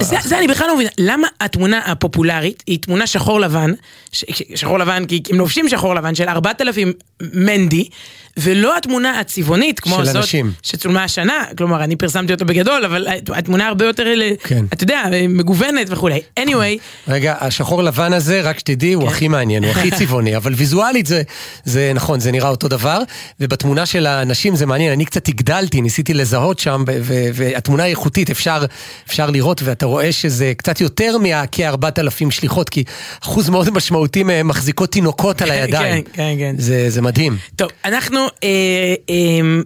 זה, זה אני בכלל לא מבינה, למה התמונה הפופולרית היא תמונה שחור לבן, ש, שחור לבן כי הם לובשים שחור לבן של 4,000 מנדי, ולא התמונה הצבעונית כמו של הזאת אנשים. שצולמה השנה, כלומר אני פרסמתי אותה בגדול, אבל התמונה הרבה יותר, כן. אתה יודע, מגוונת וכולי. anyway, רגע, השחור לבן הזה, רק שתדעי, הוא הכי מעניין, הוא הכי צבעוני, אבל ויזואלית זה, זה נכון, זה נראה אותו דבר, ובתמונה של האנשים זה מעניין, אני קצת הגדלתי, ניסיתי לזהות שם, והתמונה היא איכותית, אפשר, אפשר לראות, ואתה רואה שזה קצת יותר מכ-4,000 שליחות, כי אחוז מאוד משמעותי מהם מחזיקות תינוקות על הידיים. כן, כן, כן. זה, זה מדהים. טוב, אנחנו אה, אה,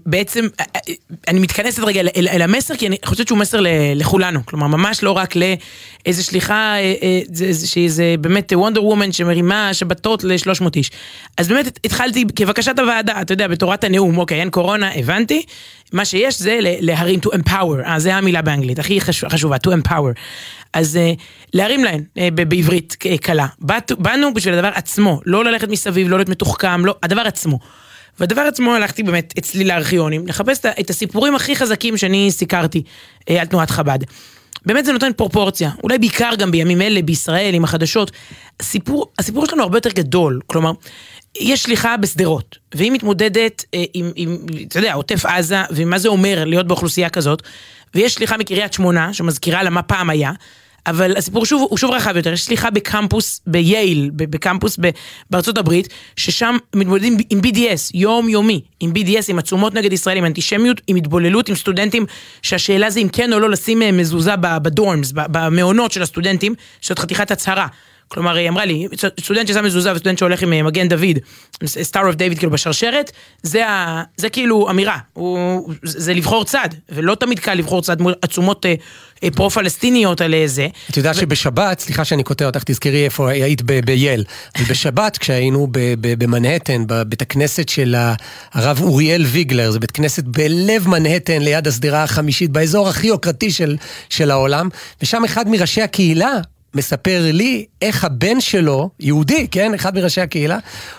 בעצם, אה, אה, אני מתכנסת רגע אל, אל, אל המסר, כי אני חושבת שהוא מסר ל, לכולנו. כלומר, ממש לא רק לאיזה שליחה, אה, אה, זה, זה, שהיא זה באמת וונדר וומן שמרימה שבתות ל-300 איש. אז באמת התחלתי כבקשת הוועדה, אתה יודע, בתורת הנאום, אוקיי, אין קורונה, הבנתי. מה שיש זה להרים, to empower, אה, זה המילה באנגלית, הכי חשוב, חשובה, to empower. אז אה, להרים להן אה, בעברית אה, קלה. באנו בשביל הדבר עצמו, לא ללכת מסביב, לא להיות מתוחכם, לא, הדבר עצמו. והדבר עצמו הלכתי באמת אצלי לארכיונים, לחפש את הסיפורים הכי חזקים שאני סיקרתי אה, על תנועת חב"ד. באמת זה נותן פרופורציה, אולי בעיקר גם בימים אלה בישראל עם החדשות. הסיפור, הסיפור שלנו הרבה יותר גדול, כלומר, יש שליחה בשדרות, והיא מתמודדת אה, עם, עם, אתה יודע, עוטף עזה, ומה זה אומר להיות באוכלוסייה כזאת, ויש שליחה מקריית שמונה, שמזכירה לה מה פעם היה, אבל הסיפור שוב, הוא שוב רחב יותר, יש סליחה בקמפוס בייל, בקמפוס בארצות הברית, ששם מתמודדים עם BDS, יום יומי, עם BDS, עם עצומות נגד ישראל, עם אנטישמיות, עם התבוללות, עם סטודנטים, שהשאלה זה אם כן או לא לשים אה, מזוזה בדורמס, במעונות של הסטודנטים, זאת חתיכת הצהרה. כלומר, היא אמרה לי, סטודנט ששם מזוזה וסטודנט שהולך עם אה, מגן דוד, Star of David כאילו בשרשרת, זה, ה, זה כאילו אמירה, הוא, זה לבחור צד, ולא תמיד קל לבחור צד מול עצומות אה, אה, פרו-פלסטיניות על זה. את יודעת שבשבת, סליחה שאני קוטע אותך, תזכרי איפה היית בייל. ובשבת, כשהיינו במנהטן, בבית הכנסת של הרב אוריאל ויגלר, זה בית כנסת בלב מנהטן, ליד השדרה החמישית, באזור הכי יוקרתי של, של העולם, ושם אחד מראשי הקהילה מספר לי איך הבן שלו, יהודי, כן, אחד מראשי הקהילה,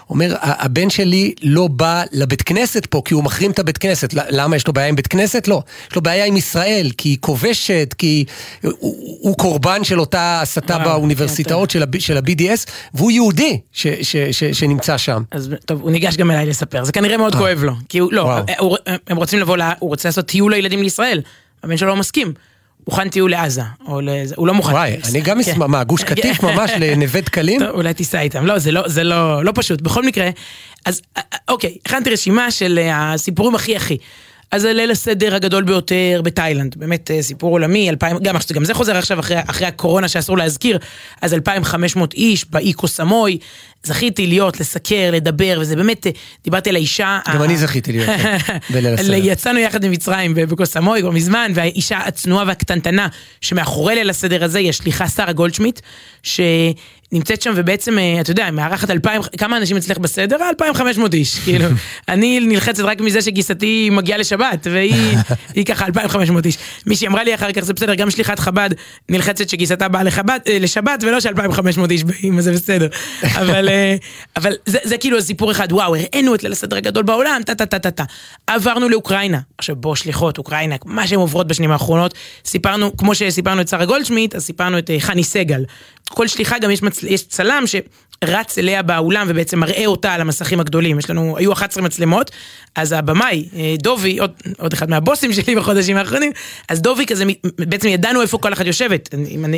אומר, "ה- הבן שלי לא בא לבית כנסת פה כי הוא מחרים את הבית כנסת. למה יש לו בעיה עם בית כנסת? לא. יש לו בעיה עם ישראל, כי היא כובשת, כי הוא, הוא קורבן של אותה הסתה באוניברסיטאות של, ה- של ה-BDS, והוא יהודי ש, ש, ש, שנמצא שם. אז טוב, הוא ניגש גם אליי לספר, זה כנראה מאוד כואב לו. כי הוא, לא, וואו. הוא, הם רוצים לבוא, ל- הוא רוצה לעשות טיול לילדים לישראל, הבן שלו לא מסכים. מוכן טיול לעזה, או לזה, הוא לא מוכן. וואי, אני גם כן. אשמח, מה, גוש קטיף ממש לנווה דקלים? טוב, אולי תיסע איתם. לא, זה לא, זה לא, לא פשוט. בכל מקרה, אז אה, אה, אוקיי, הכנתי רשימה של אה, הסיפורים הכי הכי. אז הליל הסדר הגדול ביותר בתאילנד, באמת אה, סיפור עולמי, 2,000, גם, גם זה חוזר עכשיו אחרי, אחרי הקורונה שאסור להזכיר, אז 2,500 איש באי קוסמוי, זכיתי להיות, לסקר, לדבר, וזה באמת, אה, דיברתי על האישה... גם ה- אני זכיתי להיות שם, בליל הסדר. יצאנו יחד ממצרים בקוסמוי כבר מזמן, והאישה הצנועה והקטנטנה שמאחורי ליל הסדר הזה היא השליחה שרה גולדשמיט, שנמצאת שם ובעצם, אה, אתה יודע, מארחת אלפיים, כמה אנשים אצלך בסדר? 2,500 איש, כאילו. אני נלחצת רק מזה שגיסתי מגיעה לשבת, והיא היא ככה 2,500 איש. מישהי אמרה לי אחר כך, זה בסדר, גם שליחת חב"ד נלחצת שגיסתה באה לחב"ד, אה, לשבת, ולא ש-2,500 איש באים, אז זה בסדר. אבל... אה, אבל זה, זה כאילו סיפור אחד, וואו, הראינו את ליל הסדר הגדול בעולם, טה טה טה טה טה. עברנו לאוקראינה. עכשיו בוא שליחות, אוקראינה, מה שהן עוברות בשנים האחרונות, סיפרנו, כמו שסיפרנו את שרה גולדשמיט, אז סיפרנו את אה, חני סגל. כל שליחה גם יש, מצ... יש צלם שרץ אליה באולם ובעצם מראה אותה על המסכים הגדולים. יש לנו, היו 11 מצלמות, אז הבמאי, אה, דובי, עוד, עוד אחד מהבוסים שלי בחודשים האחרונים, אז דובי כזה, בעצם ידענו איפה כל אחת יושבת,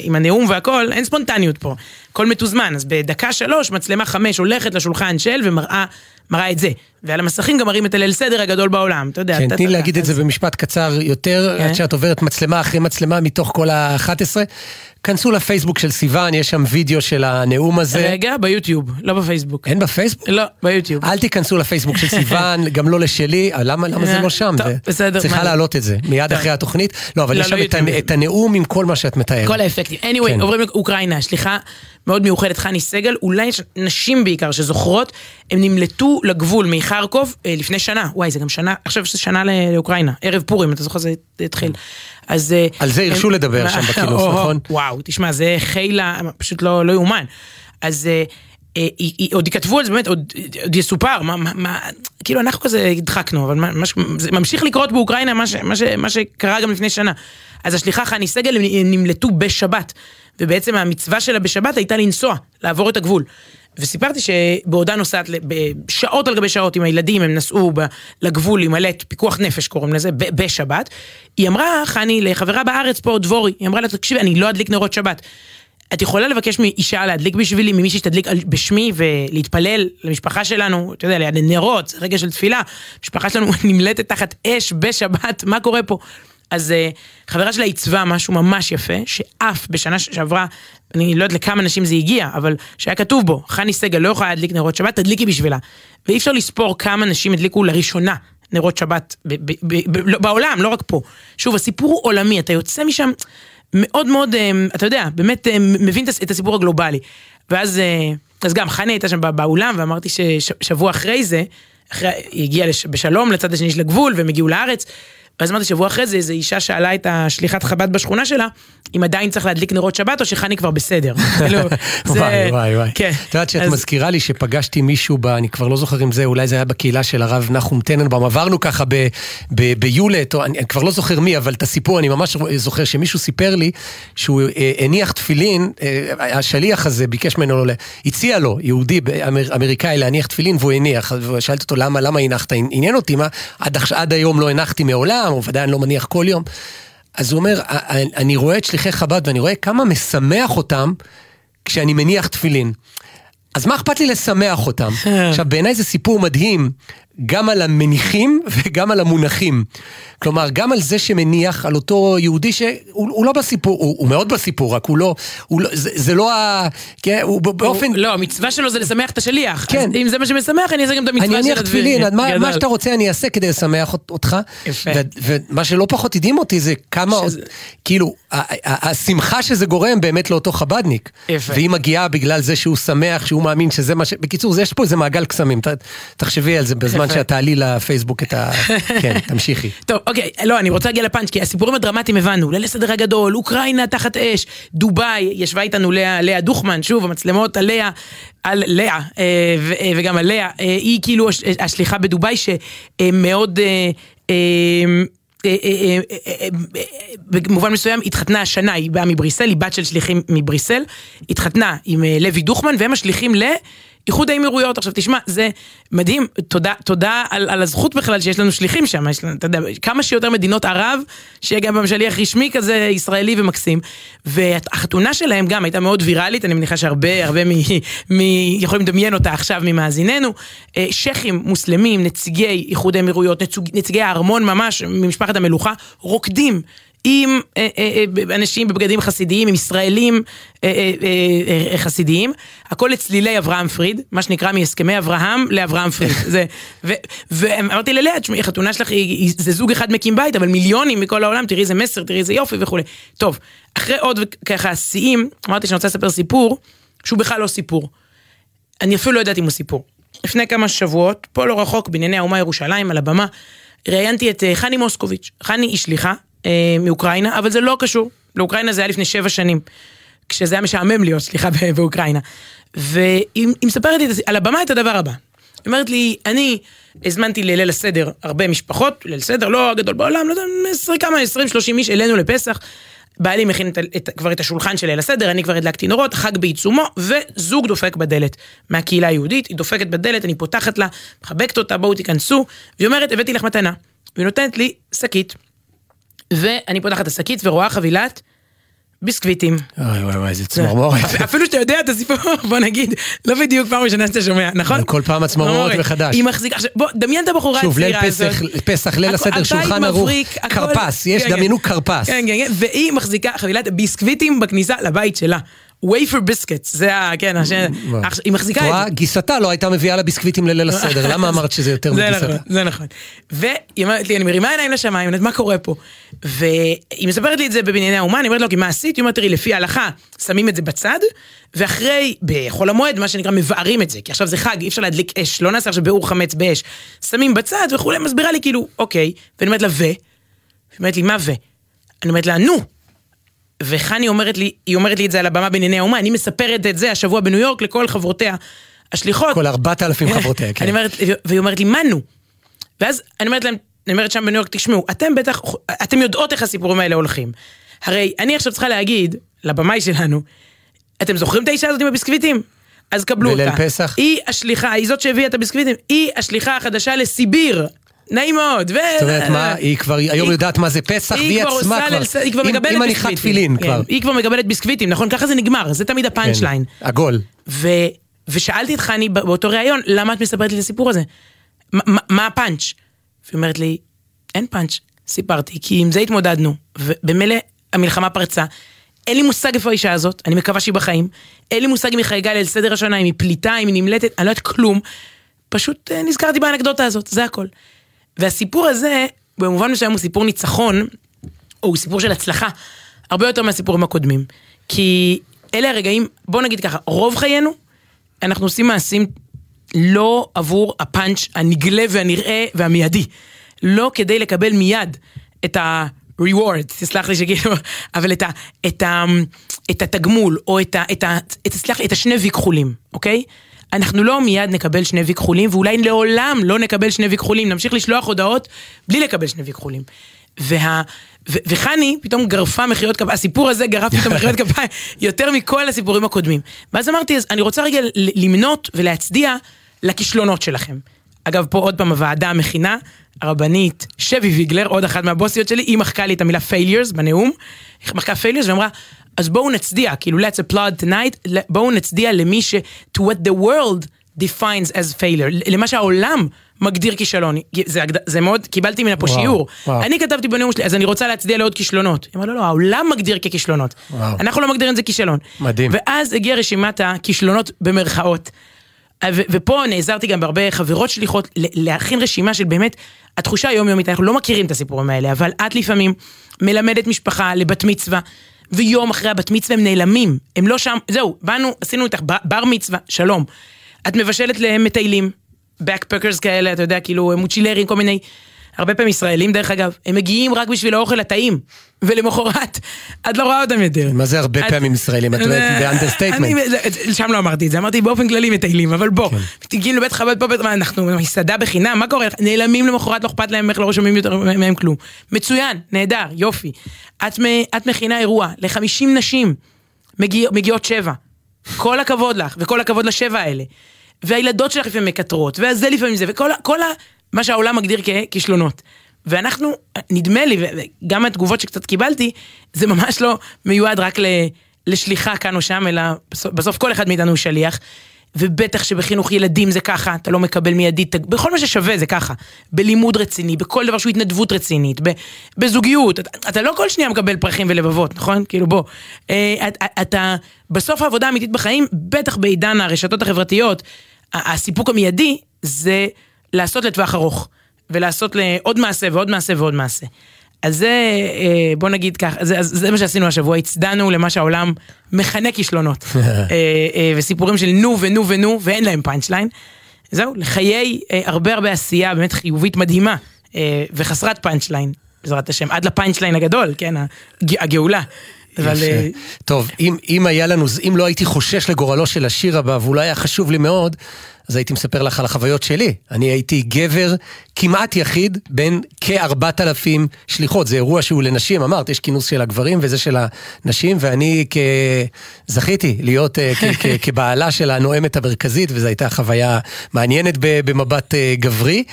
עם הנאום והכל, אין ספונטניות פה, הכל מתוזמן, אז בדקה שלוש מצלמה חמש הולכת לשולחן של ומראה מראה את זה. ועל המסכים גם מראים את הליל סדר הגדול בעולם, אתה יודע. כן, תני לי להגיד את זה במשפט קצר יותר, כן. עד שאת עוברת מצלמה אחרי מצלמה מתוך כל ה-11. כנסו לפייסבוק של סיוון, יש שם וידאו של הנאום הזה. רגע, ביוטיוב, לא בפייסבוק. אין בפייסבוק? לא, ביוטיוב. אל תיכנסו לפייסבוק של סיוון, גם לא לשלי, אה, למה, למה זה לא שם? טוב, בסדר, צריכה להעלות את זה, מיד. אחרי התוכנית. לא, אבל לא, יש שם לא את יוטיוב. את הנאום עם כל מה שאת מתארת. כל האפקטים. anyway, כן. עוברים לאוקראינה, שליחה מאוד מיוחדת, חני סגל, אולי יש נשים בעיקר שזוכרות, הם נמלטו לגבול מחרקוב אה, לפני שנה, וואי, זה גם שנה, עכשיו זה שנה לאוקראינה, ערב פורים, אתה זוכר, זה התחיל. אז... אה, על זה הרשו לדבר שם בכינוס, נכון? וואו, תשמע, זה חילה, פשוט לא לא יאומן. אז... אה, עוד יכתבו על זה באמת, עוד עוד יסופר, מה, מה, מה, כאילו אנחנו כזה הדחקנו, אבל מה, מה, ש- זה ממשיך לקרות באוקראינה, מה, ש, מה, ש, מה שקרה גם לפני שנה. אז השליחה חני סגל הם נמלטו בשבת, ובעצם המצווה שלה בשבת הייתה לנסוע, לעבור את הגבול. וסיפרתי שבעודה נוסעת, בשעות על גבי שעות עם הילדים, הם נסעו ב- לגבול להימלט, פיקוח נפש קוראים לזה, בשבת. היא אמרה, חני, לחברה בארץ פה, דבורי, היא אמרה לה, תקשיבי, אני לא אדליק נרות שבת. את יכולה לבקש מאישה להדליק בשבילי, ממישהי שתדליק בשמי ולהתפלל למשפחה שלנו, אתה יודע, ליד נרות, רגע של תפילה, המשפחה שלנו נמלטת תחת אש בשבת, מה קורה פה? אז uh, חברה שלה עיצבה משהו ממש יפה, שאף בשנה שעברה, אני לא יודעת לכמה נשים זה הגיע, אבל שהיה כתוב בו, חני סגל לא יכולה להדליק נרות שבת, תדליקי בשבילה. ואי אפשר לספור כמה נשים הדליקו לראשונה נרות שבת ב- ב- ב- לא- בעולם, לא רק פה. שוב, הסיפור הוא עולמי, אתה יוצא משם מאוד מאוד, אה, אתה יודע, באמת אה, מבין את הס- את הסיפור הגלובלי. ואז אה, אז גם חני הייתה שם בא- באולם, ואמרתי ששבוע אחרי זה, אחרי, היא הגיעה לש, בשלום לצד השני של הגבול, והם הגיעו לארץ. ואז אמרתי שבוע אחרי זה, איזו אישה שאלה את השליחת חב"ד בשכונה שלה, אם עדיין צריך להדליק נרות שבת, או שחני כבר בסדר. כאילו, וואי, וואי, וואי. כן. את יודעת שאת מזכירה לי שפגשתי מישהו, אני כבר לא זוכר אם זה, אולי זה היה בקהילה של הרב נחום טננבאום, עברנו ככה ביולט, או, אני, כבר לא זוכר מי, אבל את הסיפור אני ממש זוכר שמישהו סיפר לי שהוא אה, הניח תפילין, אה, השליח הזה ביקש ממנו, לא, הציע לו, יהודי אמר, אמריקאי להניח תפילין, והוא הניח, ושאלתי אותו למה, למה הנחת, עניין אותי, מה, עד היום לא הנחתי מעולם, או ודאי אני לא מניח כל יום. אז הוא אומר, "אני- אני רואה את שליחי חב"ד ואני רואה כמה משמח אותם כשאני מניח תפילין. אז מה אכפת לי לשמח אותם? עכשיו, בעיניי זה סיפור מדהים, גם על המניחים וגם על המונחים. כלומר, גם על זה שמניח, על אותו יהודי שהוא הוא לא בסיפור, הוא, הוא מאוד בסיפור, רק הוא לא, הוא לא זה, זה לא ה... כן, הוא באופן... הוא- לא, המצווה שלו זה לשמח את השליח. כן. אז אם זה מה שמשמח, אני אעשה גם את המצווה של אני אניח. תפילין, מה, מה. שאתה רוצה אני אעשה כדי לשמח אות- אותך. יפה. ו- ומה שלא פחות הדהים אותי זה כמה, עוד, שזה- כאילו, השמחה שזה גורם באמת לאותו חבדניק. יפה. והיא מגיעה בגלל זה שהוא שמח, שהוא מאמין שזה מה ש... בקיצור, יש פה איזה מעגל קסמים, ת- תחשבי על זה בזמן יפה. שאת תעלי לפייסבוק את ה... כן, תמשיכי. טוב, אוקיי, לא, אני רוצה להגיע לפאנץ', כי הסיפורים הדרמטיים הבנו, ליל הסדר הגדול, אוקראינה תחת אש, דובאי, ישבה איתנו לאה, לאה דוכמן, שוב, המצלמות על לאה, על לאה, אה, אה, וגם על לאה, אה, היא כאילו הש- השליחה בדובאי שמאוד... במובן מסוים התחתנה השנה, היא באה מבריסל, היא בת של שליחים מבריסל, התחתנה עם לוי דוכמן והם השליחים ל... איחוד האמירויות, עכשיו תשמע, זה מדהים, תודה, תודה על, על הזכות בכלל שיש לנו שליחים שם, יש לנו, אתה יודע, כמה שיותר מדינות ערב, שיהיה גם שליח רשמי כזה ישראלי ומקסים, והחתונה שלהם גם הייתה מאוד ויראלית, אני מניחה שהרבה, הרבה מ, מ, יכולים לדמיין אותה עכשיו ממאזיננו, אה, שייחים מוסלמים, נציגי איחוד האמירויות, נציג, נציגי הארמון ממש, ממשפחת המלוכה, רוקדים. עם אה, אה, אה, אנשים בבגדים חסידיים, עם ישראלים חסידיים, הכל לצלילי אברהם פריד, מה שנקרא מהסכמי אברהם לאברהם פריד. זה, ו, ואמרתי ללאה, תשמעי, החתונה שלך היא, זה זוג אחד מקים בית, אבל מיליונים מכל העולם, תראי איזה מסר, תראי איזה יופי וכולי. טוב, אחרי עוד ככה שיאים, אמרתי שאני רוצה לספר סיפור, שהוא בכלל לא סיפור. אני אפילו לא יודעת אם הוא סיפור. לפני כמה שבועות, פה לא רחוק, בענייני האומה ירושלים, על הבמה, ראיינתי את חני מוסקוביץ'. חני היא שליחה אה, מאוקראינה, אבל זה לא קשור. לאוקראינה זה היה לפני שבע שנים. כשזה היה משעמם להיות שליחה ב- באוקראינה. והיא היא מספרת לי על הבמה את הדבר הבא. היא אומרת לי, אני הזמנתי לליל הסדר הרבה משפחות, ליל סדר לא הגדול בעולם, לא יודע, 20 כמה, 20-30 איש אלינו לפסח. בעלי מכין את, את, כבר את השולחן של ליל הסדר, אני כבר הדלקתי נורות, חג בעיצומו, וזוג דופק בדלת מהקהילה היהודית, היא דופקת בדלת, אני פותחת לה, מחבקת אותה, בואו תיכנסו, והיא אומרת, הבאתי לך מתנה. והיא נותנת לי שקית, ואני פותחת את השקית ורואה חבילת ביסקוויטים. אוי וואי וואי, איזה צמרמורת. אפילו שאתה יודע את הסיפור, בוא נגיד, לא בדיוק פעם ראשונה שאתה שומע, נכון? כל פעם הצמרמורת מחדש. היא מחזיקה, עכשיו בוא, דמיין את הבחורה שוב, ליל הצעירה הזאת. פסח, פסח, ליל הסדר, שולחן ערוך, כרפס, יש, כן, כן. דמיינו כרפס. כן, כן, כן, והיא מחזיקה חבילת ביסקוויטים בכניסה לבית שלה. וייפר ביסקטס, זה ה... כן, היא מחזיקה את רואה, זה. גיסתה לא הייתה מביאה לה ביסקוויטים לליל הסדר, למה אמרת שזה יותר מגיסתה? נכון, זה נכון. והיא אומרת לי, אני מרימה עיניים לשמיים, מה קורה פה? והיא מספרת לי את זה בבנייני האומה, אני אומרת לו, "אוקיי, מה עשית? היא אומרת, תראי, לפי ההלכה, שמים את זה בצד, ואחרי, בחול המועד, מה שנקרא, מבערים את זה, כי עכשיו זה חג, אי אפשר להדליק אש, לא נעשה עכשיו ביעור חמץ באש. שמים בצד וכולי, מסבירה לי כאילו, אוקיי, ואני אומרת לה, ו? היא אומרת לי, מה ו? אני אומרת לה, נו. וחני אומרת לי, היא אומרת לי את זה על הבמה בענייני האומה, אני מספרת את זה השבוע בניו יורק לכל חברותיה השליחות. כל ארבעת אלפים חברותיה, כן. אומרת, והיא אומרת לי, מה נו? ואז אני אומרת להם, אני אומרת שם בניו יורק, תשמעו, אתם בטח, אתם יודעות איך הסיפורים האלה הולכים. הרי אני עכשיו צריכה להגיד, לבמאי שלנו, אתם זוכרים את האישה הזאת עם הביסקוויטים? אז קבלו אותה. בליל פסח? היא השליחה, היא זאת שהביאה את הביסקוויטים, היא השליחה החדשה לסיביר. נעים מאוד. ו... זאת אומרת, מה, היא כבר היום היא- יודעת מה זה פסח, היא והיא עצמה עושה כבר, היא כבר עם ביסקוויטים. הניחת תפילין כן, כבר. היא כבר מקבלת ביסקוויטים, נכון? ככה זה נגמר, זה תמיד הפאנצ' כן, ליין. עגול. ו... ושאלתי את חני באותו ראיון, למה את מספרת לי את הסיפור הזה? מה- הפאנץ'? והיא אומרת לי, אין פאנץ', סיפרתי, כי עם זה התמודדנו, ובמילא המלחמה פרצה. אין לי מושג איפה האישה הזאת, אני מקווה שהיא בחיים. אין לי מושג אם היא חייגה ליל סדר השנה, אם היא פליטה, אם היא נמלטת, אני לא יודעת כלום. פשוט אה, נזכרתי באנקדוטה הזאת, זה הכל. והסיפור הזה, במובן מסוים הוא סיפור ניצחון, או הוא סיפור של הצלחה, הרבה יותר מהסיפורים הקודמים. כי אלה הרגעים, בוא נגיד ככה, רוב חיינו, אנחנו עושים מעשים לא עבור הפאנץ' הנגלה והנראה והמיידי. לא כדי לקבל מיד את ה-reward, תסלח לי שכאילו, אבל את, ה, את, ה, את התגמול, או את, ה, את, ה, את, לי, את השני וי כחולים, אוקיי? אנחנו לא מיד נקבל שני וי כחולים, ואולי לעולם לא נקבל שני וי כחולים, נמשיך לשלוח הודעות בלי לקבל שני וי כחולים. וה, ו, וחני פתאום גרפה מחיאות כפיים, הסיפור הזה גרף פתאום מחיאות כפיים יותר מכל הסיפורים הקודמים. ואז אמרתי, אז אני רוצה רגע למנות ולהצדיע לכישלונות שלכם. אגב, פה עוד פעם הוועדה המכינה, הרבנית שבי ויגלר, עוד אחת מהבוסיות שלי, היא מחקה לי את המילה failures בנאום, היא מחקה failures ואמרה, אז בואו נצדיע, כאילו let's applaud tonight, בואו נצדיע למי ש... to what the world defines as failure, למה שהעולם מגדיר כישלון. זה, זה מאוד, קיבלתי ממנה פה וואו, שיעור. וואו. אני כתבתי בנאום שלי, אז אני רוצה להצדיע לעוד כישלונות. היא אמרה, לא, לא, העולם מגדיר ככישלונות. וואו. אנחנו לא מגדירים את זה כישלון. מדהים. ואז הגיעה רשימת הכישלונות במרכאות. ו- ופה נעזרתי גם בהרבה חברות שליחות להכין רשימה של באמת התחושה היומיומית, אנחנו לא מכירים את הסיפורים האלה, אבל את לפעמים מלמדת משפחה לבת מצווה, ויום אחרי הבת מצווה הם נעלמים, הם לא שם, זהו, באנו, עשינו איתך בר, מצווה, שלום. את מבשלת להם מטיילים, backpackers כאלה, אתה יודע, כאילו מוצ'ילרים, כל מיני, הרבה פעמים ישראלים דרך אגב, הם מגיעים רק בשביל האוכל הטעים, ולמחרת, את לא רואה אותם יותר. מה זה הרבה את- פעמים ישראלים? את אומרת, ב understatement. זה- שם לא אמרתי את זה, אמרתי באופן כללי מטיילים, אבל בוא, כן. מגיעים לבית חב"ד פה, בית- מה, אנחנו מסעדה בחינם, מה קורה? נעלמים למחרת, לא אכפת להם איך לא שומעים יותר מהם כלום. מצוין, נהדר, יופי. את את מכינה אירוע ל-50 נשים, מגיע- מגיעות שבע. כל הכבוד לך, וכל הכבוד לשבע האלה. והילדות שלך לפעמים מקטרות, וזה לפעמים זה, וכל כל ה... מה שהעולם מגדיר ככישלונות. ואנחנו, נדמה לי, וגם התגובות שקצת קיבלתי, זה ממש לא מיועד רק לשליחה כאן או שם, אלא בסוף, בסוף כל אחד מאיתנו הוא שליח. ובטח שבחינוך ילדים זה ככה, אתה לא מקבל מיידית, בכל מה ששווה זה ככה. בלימוד רציני, בכל דבר שהוא התנדבות רצינית, בזוגיות, אתה, אתה לא כל שנייה מקבל פרחים ולבבות, נכון? כאילו בוא. אה, אתה, אתה, בסוף העבודה האמיתית בחיים, בטח בעידן הרשתות החברתיות, הסיפוק המיידי זה לעשות לטווח ארוך, ולעשות לעוד מעשה ועוד מעשה ועוד מעשה. אז זה, אה, בוא נגיד ככה, זה, זה מה שעשינו השבוע, הצדענו למה שהעולם מכנה כישלונות. אה, אה, וסיפורים של נו ונו ונו, ואין להם פאנצ' ליין. זהו, לחיי הרבה הרבה עשייה באמת חיובית מדהימה, וחסרת punch line, בעזרת השם, עד ל punch line הגדול, כן, הג- הגאולה. אבל... טוב, אם, אם היה לנו, אם לא הייתי חושש לגורלו של השיר הבא, ואולי היה חשוב לי מאוד, אז הייתי מספר לך על החוויות שלי. אני הייתי גבר כמעט יחיד בין כארבעת אלפים שליחות. זה אירוע שהוא לנשים, אמרת, יש כינוס של הגברים וזה של הנשים, ואני כ... זכיתי להיות אה, כבעלה של הנואמת המרכזית, וזו הייתה חוויה מעניינת במבט אה, גברי.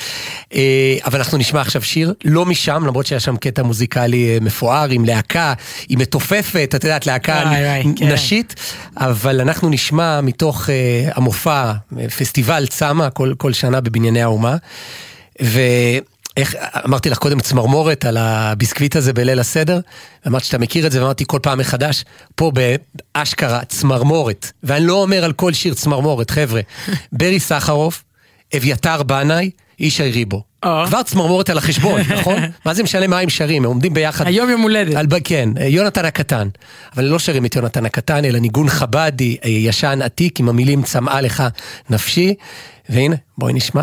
אה, אבל אנחנו נשמע עכשיו שיר, לא משם, למרות שהיה שם קטע מוזיקלי מפואר, עם להקה, היא מתופפת, את יודעת, להקה כן. נשית, אבל אנחנו נשמע מתוך המופע, אה, פסטיבל צמא, כל, כל שנה בבנייני האומה, ואיך, אמרתי לך קודם צמרמורת על הביסקוויט הזה בליל הסדר, אמרת שאתה מכיר את זה, ואמרתי כל פעם מחדש, פה באשכרה צמרמורת, ואני לא אומר על כל שיר צמרמורת, חבר'ה, ברי סחרוף, אביתר בנאי, ישי ריבו. או. כבר צמרמורת על החשבון, נכון? מה זה משנה מה הם שרים, הם עומדים ביחד. היום יום הולדת. על, כן, יונתן הקטן. אבל לא שרים את יונתן הקטן, אלא ניגון חבדי, אה, ישן עתיק, עם המילים צמאה לך נפשי. והנה, בואי נשמע.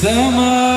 צמא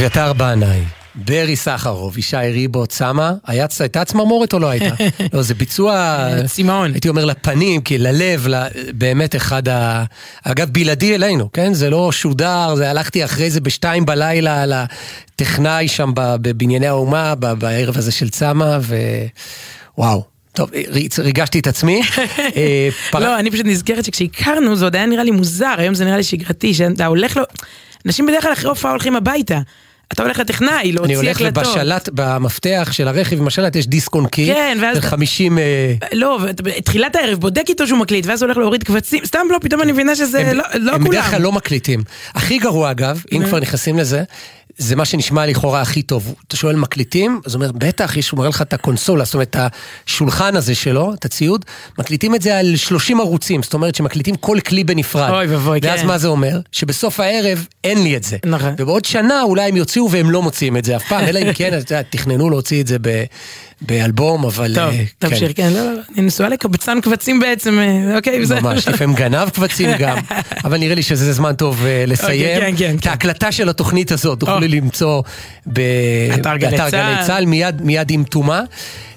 אביתר בנאי, ברי סחרוב, ישי ריבו, צמה, הייתה צמרמורת או לא הייתה? לא, זה ביצוע, צמאון. הייתי אומר לפנים, כי ללב, באמת אחד ה... אגב, בלעדי אלינו, כן? זה לא שודר, זה הלכתי אחרי זה בשתיים בלילה לטכנאי שם ב- בבנייני האומה, בערב הזה של צמה, ווואו. טוב, ריג- ריגשתי את עצמי. אה, לא, אני פשוט נזכרת שכשהכרנו זה עוד היה נראה לי מוזר, היום זה נראה לי שגרתי, שאתה הולך לו... אנשים בדרך כלל אחרי הופעה הולכים הביתה. אתה הולך לטכנאי, אני להוציא הולך הקלטות. ובשלט, במפתח של הרכב עם השלט יש דיסק און קי. כן, ואז אתה- 50... אה, לא, ואתה בתחילת הערב בודק איתו שהוא מקליט, ואז הולך להוריד קבצים, סתם לא, פתאום אני מבינה שזה הם, לא לא הם בדרך כולם. כלל לא מקליטים. הכי גרוע אגב, אם כבר נכנסים לזה, זה מה שנשמע לכאורה הכי טוב. אתה שואל מקליטים, אז הוא אומר, בטח, יש, הוא מראה לך את הקונסולה, זאת אומרת, את השולחן הזה שלו, את הציוד, מקליטים את זה על 30 ערוצים, זאת אומרת שמקליטים כל כלי בנפרד. אוי ואבוי, ואז כן. מה זה אומר? שבסוף הערב אין לי את זה. נכון. ובעוד שנה אולי הם יוציאו והם לא מוציאים את זה אף פעם, אלא אם כן, אתה יודע, תכננו להוציא את זה ב- באלבום, אבל... טוב, אה, תמשיך, כן, לא, לא, אני נשואה לקבצן קבצים בעצם, אה, אוקיי, בסדר. ממש, לפעמים גנב קבצים גם, אבל נראה לי שזה זמן טוב אה, לסיים. כן, כן, את כן. ההקלטה של התוכנית הזאת תוכלו. למצוא ב- אתר גלי באתר צה"ל. גלי צה"ל, מיד- מיד עם תומה.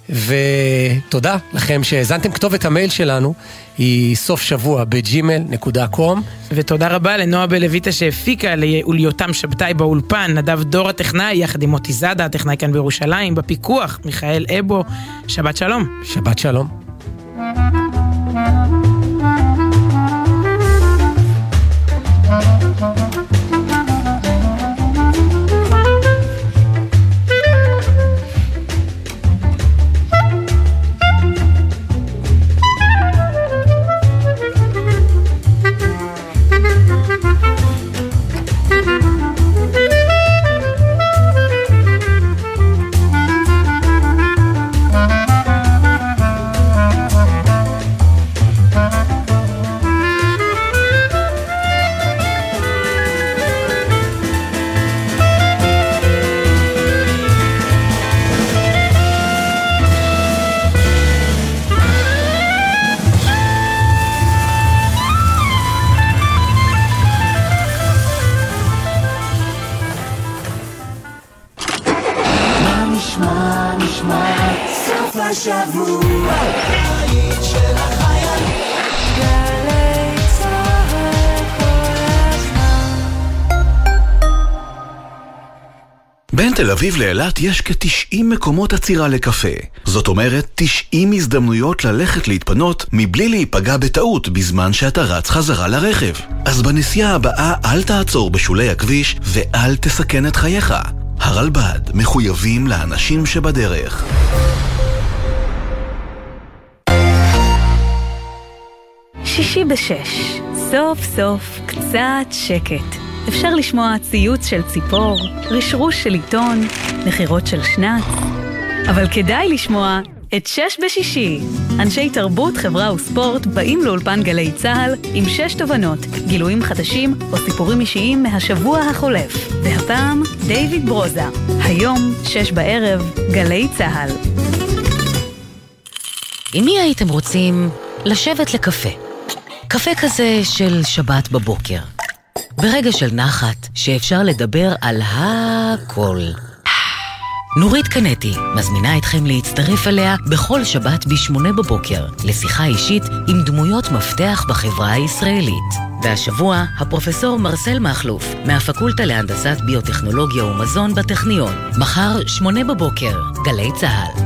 ותודה לכם שהאזנתם. כתובת המייל שלנו היא סוף שבוע בג'ימל.קום. ותודה רבה לנועה בלויטה שהפיקה ליותם שבתאי באולפן, נדב דור הטכנאי, יחד עם מוטי זאדה, הטכנאי כאן בירושלים, בפיקוח, מיכאל אבו, שבת שלום. שבת שלום. בין תל אביב לאילת יש כ-90 מקומות עצירה לקפה. זאת אומרת, 90 הזדמנויות ללכת להתפנות מבלי להיפגע בטעות בזמן שאתה רץ חזרה לרכב. אז בנסיעה הבאה אל תעצור בשולי הכביש ואל תסכן את חייך. הרלב"ד מחויבים לאנשים שבדרך. שישי בשש, סוף סוף קצת שקט. אפשר לשמוע ציוץ של ציפור, רשרוש של עיתון, נחירות של שנץ. אבל כדאי לשמוע את שש בשישי. אנשי תרבות, חברה וספורט באים לאולפן גלי צה"ל עם שש תובנות, גילויים חדשים או סיפורים אישיים מהשבוע החולף. והפעם, דיוויד ברוזה. היום, שש בערב, גלי צה"ל. עם מי הייתם רוצים לשבת לקפה? קפה כזה של שבת בבוקר. ברגע של נחת, שאפשר לדבר על הכל. נורית קנטי מזמינה אתכם להצטרף אליה בכל שבת ב-8 בבוקר לשיחה אישית עם דמויות מפתח בחברה הישראלית. והשבוע, הפרופסור מרסל מכלוף מהפקולטה להנדסת ביוטכנולוגיה ומזון בטכניון. מחר, 8 בבוקר, גלי צה"ל.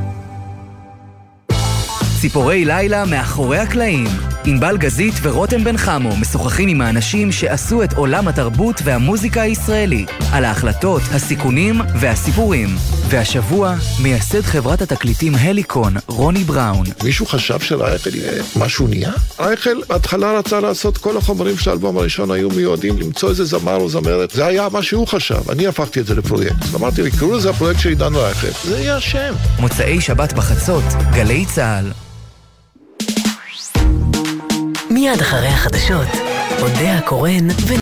ציפורי לילה מאחורי הקלעים. ענבל גזית ורותם בן חמו משוחחים עם האנשים שעשו את עולם התרבות והמוזיקה הישראלי, על ההחלטות, הסיכונים והסיפורים. והשבוע, מייסד חברת התקליטים הליקון, רוני בראון. מישהו חשב שלרייכל יהיה משהו נהיה? רייכל בהתחלה רצה לעשות כל החומרים של האלבום הראשון היו מיועדים למצוא איזה זמר או זמרת. זה היה מה שהוא חשב, אני הפכתי את זה לפרויקט. אמרתי לי, קראו לזה הפרויקט של עידן רייכל. זה יהיה השם. מוצאי שבת בחצות, גלי צה"ל. מיד אחרי החדשות, אודה הקורן ו...